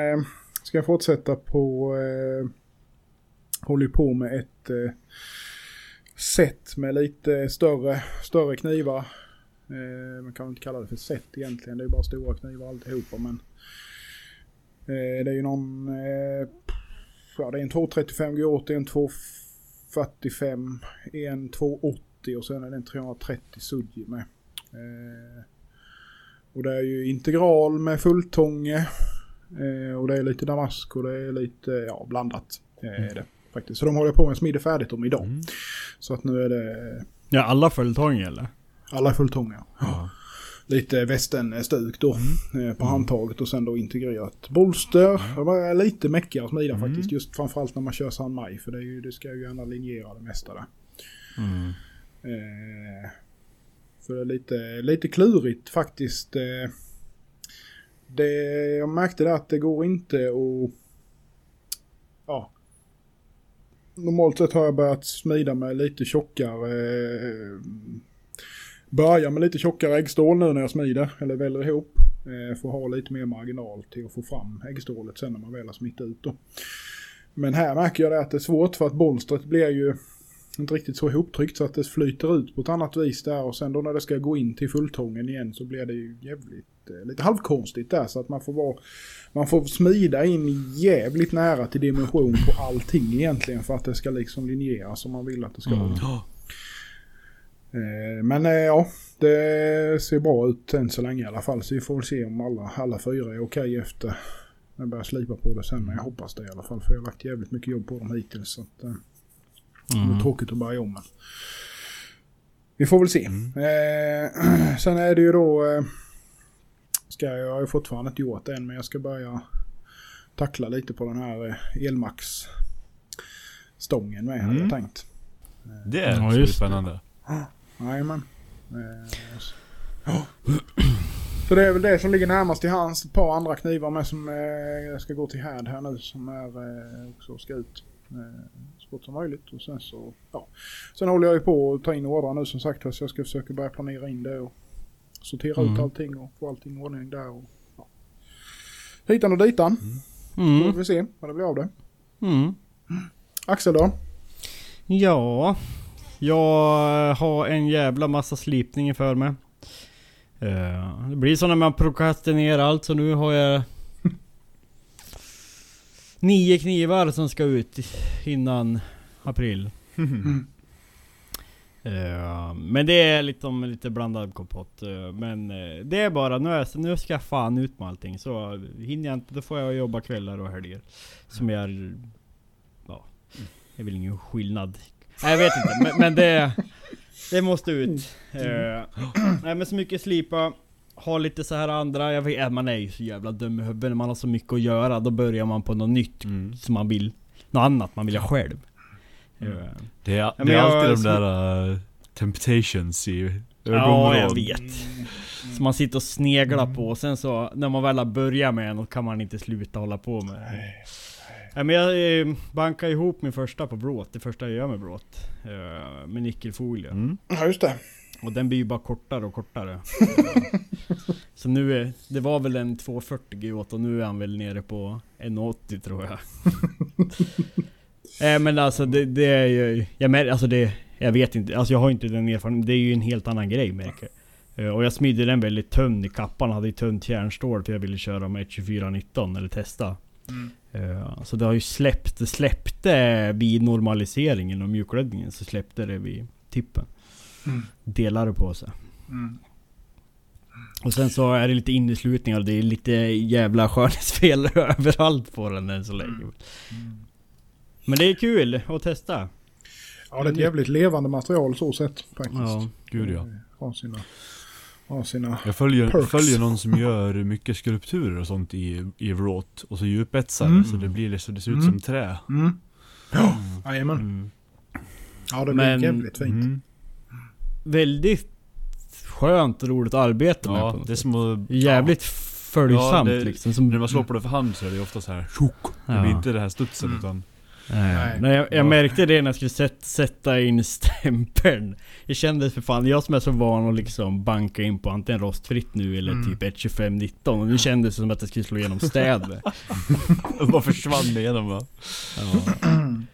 ska jag fortsätta på... Eh, håller ju på med ett eh, set med lite större, större knivar. Eh, man kan inte kalla det för set egentligen. Det är bara stora knivar alltihopa. Men eh, det är ju någon... Eh, ja, det är en 235 G80, en 245, en 280 och sen är det en 330 Sudji med. Eh, och det är ju integral med fulltånge. Eh, och det är lite damask och det är lite ja, blandat. Eh, är det, faktiskt. Så de håller på med att smida färdigt dem idag. Mm. Så att nu är det Ja, alla följetong eller? alla fulltånga. Ja. Lite västenstuk då eh, på handtaget och sen då integrerat bolster. Det var lite mäckigare att smida Mm. faktiskt. Just framförallt när man kör San Maj. För det, är ju, det ska ju gärna linjera det mesta där. Mm. Eh, För det är lite, lite klurigt faktiskt. Eh, det, jag märkte det att det går inte att... Ja. Normalt sett har jag börjat smida med lite tjockare... eh, Börja med lite tjockare äggstål nu när jag smider, eller väljer ihop. eh, För att ha lite mer marginal till att få fram äggstålet sen när man väl har smitt ut då. Men här märker jag det att det är svårt för att bolstret blir ju inte riktigt så ihoptryckt så att det flyter ut på ett annat vis där och sen då när det ska gå in till fulltången igen så blir det ju jävligt lite halvkonstigt där så att man får vara man får smida in jävligt nära till dimension på allting egentligen för att det ska liksom linjera som man vill att det ska Mm. vara. Eh, Men eh, ja, det ser bra ut än så länge i alla fall så vi får väl se om alla, alla fyra är okej efter jag börjar slipa på det sen men jag hoppas det i alla fall för jag har lagt jävligt mycket jobb på dem hittills så att, eh, det är Mm. tråkigt att börja om men. Vi får väl se. Eh, [clears throat] sen är det ju då... Eh, ska jag, jag har ju fortfarande inte gjort det än men jag ska börja tackla lite på den här eh, Elmax stången med hade jag Mm. tänkt. Det är Ja, just spännande. Jajamän. Eh, så- det är väl det som ligger närmast till hands. Ett par andra knivar med som eh, jag ska gå till härd här nu som är eh, också ska ut eh, så fort som möjligt. Och sen så, ja. Sen håller jag ju på att ta in ordrar nu som sagt så jag ska försöka börja planera in det och sortera ut Mm. allting och få allting i ordning där och ja. Hitan och ditan. Då Mm. får vi se vad det blir av det. Mm. Axel då? Ja, jag har en jävla massa slipning för mig. Eh, Det blir så när man prokrastinerar allt så nu har jag [laughs] Nio knivar som ska ut innan april. [laughs] Eh, Men det är lite, om lite blandad kompott. Eh, Men eh, det är bara, nu, är, nu ska jag fan ut med allting. Så hinner jag inte, då får jag jobba kvällar och helger. Som är... Ja, det är väl ingen skillnad. Nej jag vet inte, men, men det... Det måste ut. Nej men så mycket slipa. Ha lite så här andra, jag vet, man är ju så jävla dum i huvudet när man har så mycket att göra. Då börjar man på något nytt Mm. som man vill. Något annat man vill göra själv. Eh, Det är, det är jag- alltid de där uh, temptations i Ja, ögonvrån. jag vet. Som man sitter och sneglar på och sen så när man väl har börjat med en, då kan man inte sluta hålla på med det. Ja, men jag eh, bankade ihop min första på bråt, det första jag gör med bråt. Eh, med nickelfolie. Mm. Ja just det. Och den blir ju bara kortare och kortare. [laughs] så nu är, det var väl en 240 GH och nu är han väl nere på 180 tror jag. [laughs] äh, men alltså det, det är ju, jag mär, alltså det, jag vet inte, alltså jag har inte den erfarenheten. Det är ju en helt annan grej märker. Eh, Och jag smidde den väldigt tunn i kappan, hade ju tunt järnstål för jag ville köra med 2419 eller testa. Eh, Så det har ju släppt, det släppte vid normaliseringen och mjukglödningen så släppte det vid tippen. Mm. Delade på sig. Mm. Och sen så är det lite inneslutningar och det är lite jävla skönhetsfel [laughs] överallt på den än så länge. Men det är kul att testa. Ja det är ett jävligt levande material så sett faktiskt. Ja. Gud ja. Eh, Har sina... Har sina... Jag följer, Perks. följer någon som [laughs] gör mycket skulpturer och sånt i, i vråt. Och så djupetsar Mm. så det blir så det ser ut Mm. som trä. Mm. Ja, jajamän. Mm. Ja det blir Men- jävligt fint. Mm. Väldigt skönt och roligt arbete med på Ja, något det är som att... Jävligt följsamt Ja, det- liksom. Som, När man slår på det för hand så är det ofta så här tjock. Det Ja. blir inte det här studsen Mm. utan... Nej. Nej. Jag, jag Ja. märkte det när jag skulle sätt, sätta in [laughs] stämpeln. Det kändes för fan, jag som är så van att liksom banka in på antingen rostfritt nu eller Mm. typ 1.25.19 och nu kändes det som att jag skulle slå igenom städer. Det [laughs] bara försvann igenom va? Ja. Mm.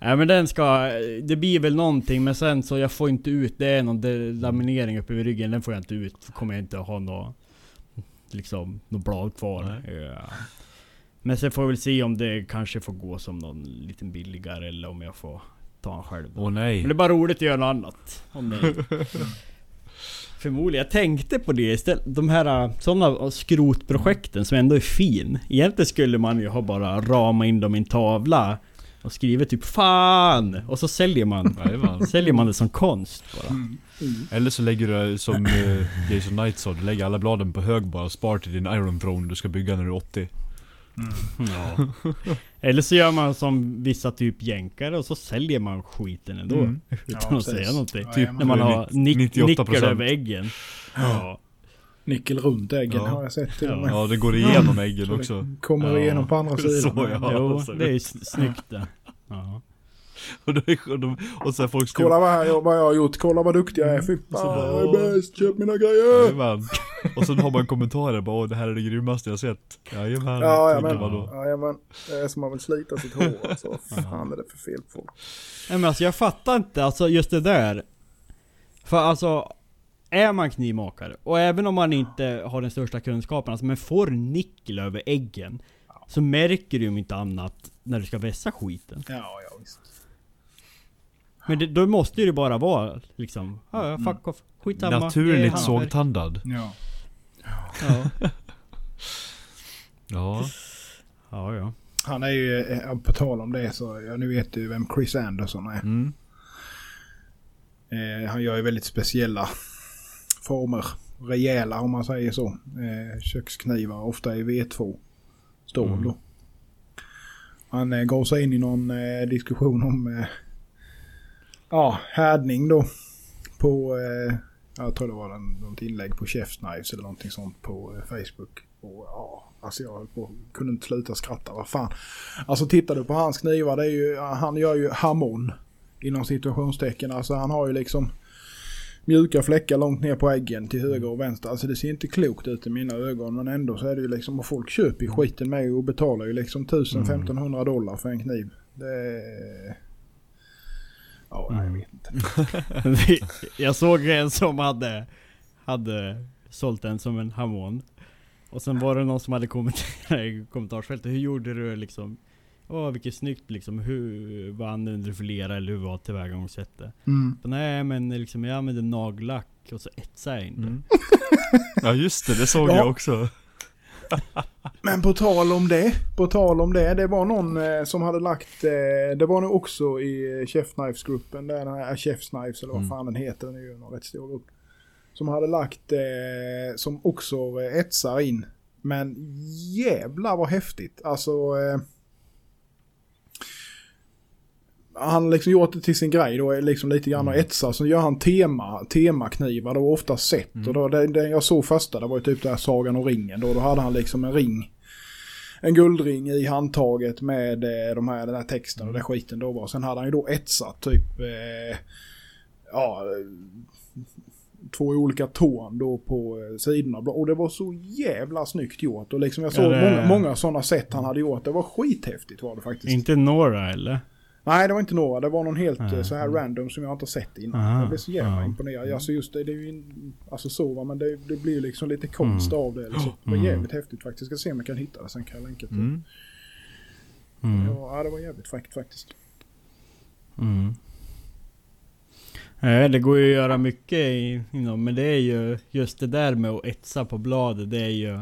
Nej men den ska, det blir väl någonting men sen så jag får inte ut, det är någon laminering uppe vid ryggen, den får jag inte ut. Kommer jag inte ha något, liksom, något blad kvar. Ja. Men sen får jag väl se om det kanske får gå som någon liten billigare eller om jag får ta en själv. Åh Men det nej. är bara roligt att göra något annat. Om nej. [laughs] Förmodligen. Jag tänkte på det istället. De här sådana skrotprojekten som ändå är fin. Egentligen skulle man ju ha bara rama in dem i en tavla och skrivit typ Fan! Och så säljer man. Säljer man det som konst bara. Mm. Mm. Eller så lägger du det som uh, Jason Knight sa, du lägger alla bladen på hög bara och spar till din Iron Throne du ska bygga när du är 80. Ja. Eller så gör man som vissa typ jänkare och så säljer man skiten ändå. Mm. Utan Ja, att precis. säga någonting. Ja, typ när man har nick, 98%. nickel över äggen. Ja. Nickel runt äggen Ja. har jag sett till Ja. med. Ja, det går igenom äggen Så också. Kommer Ja. igenom på andra Så, sidan. ja. Jo, så- det är snyggt det. [laughs] Och, då är, och, de, och så folk ska... Kolla vad, här, vad jag har gjort, kolla vad duktig jag är. Fy så fan, bara, jag är bäst, köp mina grejer! Jajamän. Och sen har man kommentarer bara åh det här är det grymmaste jag sett. Jajamän. Ja, jajamän. man då. Jajamän. Det är som man vill slita sitt hår alltså. Vad fan är det för fel på folk? Nej men alltså jag fattar inte, alltså just det där. För alltså, är man knivmakare, och även om man inte har den största kunskapen, alltså men får nickel över äggen. Så märker du ju inte annat när du ska vässa skiten. Ja, ja visst. Men det, då måste ju det bara vara liksom, ja ja, fuck off, skitsamma. Naturligt sågtandad. Ja. Ja. Ja. ja, ja. Han är ju, eh, på tal om det så, ja, nu vet du vem Chris Anderson är. Mm. Eh, han gör ju väldigt speciella [laughs] former. Rejäla om man säger så. Eh, köksknivar, ofta i V2 stål Mm. då. Han eh, gav sig in i någon eh, diskussion om eh, ja, härdning då. På, eh, jag tror det var något inlägg på Chef's Knives eller någonting sånt på eh, Facebook. Och ja, alltså jag på, kunde inte sluta skratta. Vad fan. Alltså tittar du på hans knivar, det är ju, han gör ju hamon. Inom situationstecken. Alltså han har ju liksom mjuka fläckar långt ner på äggen till höger och vänster. Alltså det ser inte klokt ut i mina ögon. Men ändå så är det ju liksom, och folk köper ju skiten med och betalar ju liksom 1000-1500 dollar för en kniv. Det är... Ja, nej, jag vet inte. [laughs] jag såg en som hade, hade sålt den som en hamon. Och sen var det någon som hade kommenterat i kommentarsfältet, hur gjorde du liksom? Åh vilket snyggt liksom, hur, vad använde du för lera eller hur var tillvägagångssättet? Mm. Nej men liksom, jag använde nagellack och så etsade jag in det. Mm. Ja just det, det såg Ja. jag också. Men på tal om det, på tal om det, det var någon eh, som hade lagt, eh, det var nog också i Chef Knives-gruppen, den här Chef's Knives eller vad Mm. fan den heter, den är ju en rätt stor grupp. Som hade lagt, eh, som också eh, etsar in. Men jävlar vad häftigt, alltså. Eh, han har liksom gjort det till sin grej då, liksom lite grann och etsar. Så gör han tema, temaknivar då, ofta set. Mm. Och då, den, den jag såg första, det var ju typ där Sagan och ringen då. Då hade han liksom en ring. En guldring i handtaget med eh, de här, den här texten och den skiten då var. Sen hade han ju då etsat typ, eh, ja, två olika torn då på eh, sidorna. Och det var så jävla snyggt gjort. Och liksom jag såg Ja, det- många, många sådana sätt han hade gjort. Det var skithäftigt var det faktiskt. Inte några eller? Nej, det var inte några. Det var någon helt eh, så här random som jag inte har sett innan. Aha, jag blev så jävla ja. imponerad. Alltså just det, det är ju in, alltså så va, men det, det blir ju liksom lite konst Mm. av det. Liksom. Det var Mm. jävligt häftigt faktiskt. Jag ska se om jag kan hitta det sen kan jag länka till. Mm. Mm. Ja, det var jävligt fräckt faktiskt. Mm. Nej, det går ju att göra mycket inom, men det är ju just det där med att etsa på bladet, det är ju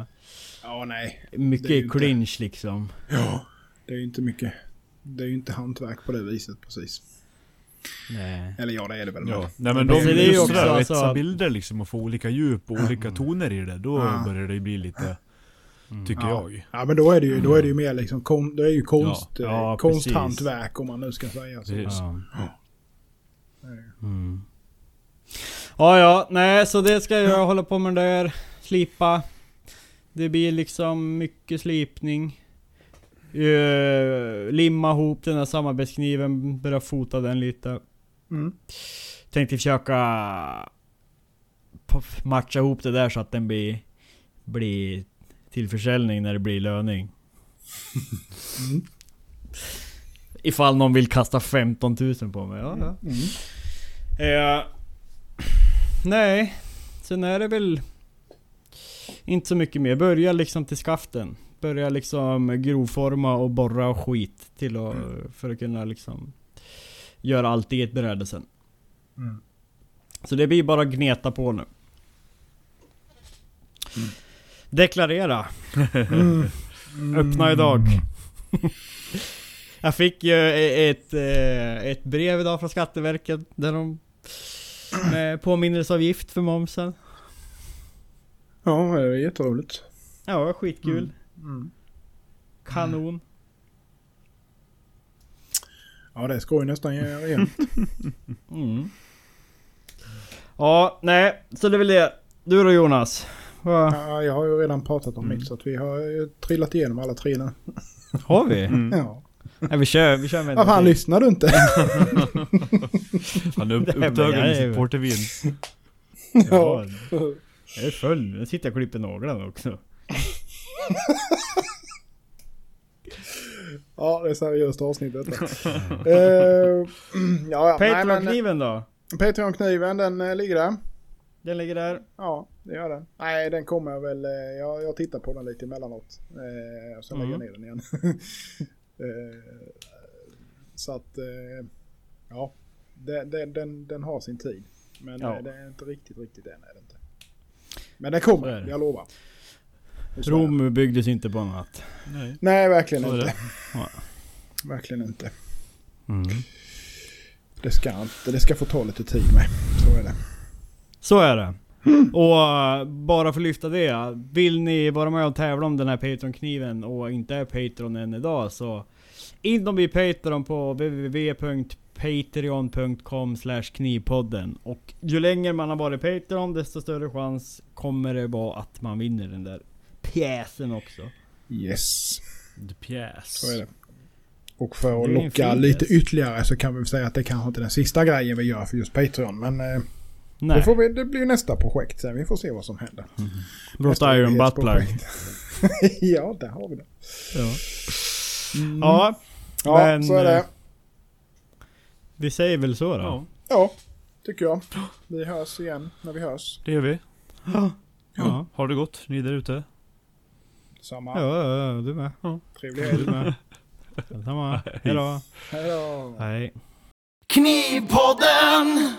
Ja, nej. mycket ju inte- cringe liksom. Ja, det är ju inte mycket. Det är ju inte hantverk på det viset precis. Nej. Eller ja, det är det väl. Ja. men- Nej men de, det är ju också där, att alltså bilder liksom och få olika djup och olika toner i det. Då Ja. börjar det bli lite, tycker Ja. jag. Ja, men då är det ju, då är det ju mer liksom, kon, det är ju konst, Ja, eh, ja, konsthantverk om man nu ska säga så. Ja. Mm. Ja, ja, nej så det ska jag hålla på med där. Slipa. Det blir liksom mycket slipning. Uh, limma ihop den här samarbetskniven, börja fota den lite. Mm. Tänkte försöka matcha ihop det där så att den blir, blir till försäljning när det blir löning. Mm. Ifall någon vill kasta 15 000 på mig. Ja, ja. Mm. Eh, nej, sen är det väl inte så mycket mer. Börja liksom till skaften. Börja liksom grovforma och borra och skit till att, för att kunna liksom göra allt i ett bräde sen. Mm. Så det blir bara att gneta på nu. Deklarera. Mm. Öppna idag. [laughs] Jag fick ju ett, eh, ett brev idag från Skatteverket där de med påminnelseavgift för momsen. Ja, det är jätteroligt. Ja, skitkul. Mm. Kanon. Ja, det ska ju nästan göra igen. [laughs] Mm. Ja, nej. Så det är väl det. Du då Jonas? Va? Ja, jag har ju redan pratat om Mm. mitt så att vi har ju trillat igenom alla tre nu. Har vi? Mm. [laughs] Ja. Nej, vi kör, vi kör med Vad fan, lyssnar du inte? [laughs] Han är upp, upptagen jävligt. sitt portervin. Ja. Jag är full. Nu sitter jag och klipper naglarna också. [laughs] Ja, det är seriöst avsnitt detta. [laughs] Eh, [clears throat] ja, ja. Patreon-kniven då? Patreon-kniven, den eh, ligger där. Den ligger där. Ja, det gör den. Nej, den kommer väl... eh, Jag, jag tittar på den lite emellanåt. Eh, och sen lägger jag Mm. ner den igen. [laughs] eh, så att... Eh, ja, den, den, den, den har sin tid. Men Ja. eh, det är inte riktigt, riktigt än. Är det inte. Men den kommer, jag lovar. Och så är det. Rom byggdes inte på annat. Nej. Nej, verkligen Så inte. det. Ja. Verkligen inte. Mm. Det ska inte. Det ska få ta lite tid med. Så är det. Så är det. Och eh, bara för att lyfta det. Vill ni vara med och tävla om den här Patreon-kniven och inte är Patreon än idag så in och bli Patreon på www.patreon.com knivpodden. Och ju längre man har varit Patreon desto större chans kommer det vara att man vinner den där pjäsen också. Yes. The pjäs. Så är det. Och för att locka lite ytterligare så kan vi säga att det kanske inte är den sista grejen vi gör för just Patreon. Men eh, Nej. det, får vi, det blir nästa projekt sen. Vi får se vad som händer. [laughs] Brought Nästa Iron evighetsprojekt. [laughs] ja, där har vi det. Ja. Mm. ja, Ja, men, så är det. eh, vi säger väl så då. Ja, Ja, tycker jag. Vi hörs igen när vi hörs. det gör vi. Ja. Ja. Har det gott, ni där ute? Samma. Ja, ja, ja, du med. Trevlig Du helg. med. [laughs] Samma. Hejdå. Hej då. Hej. Knivpodden!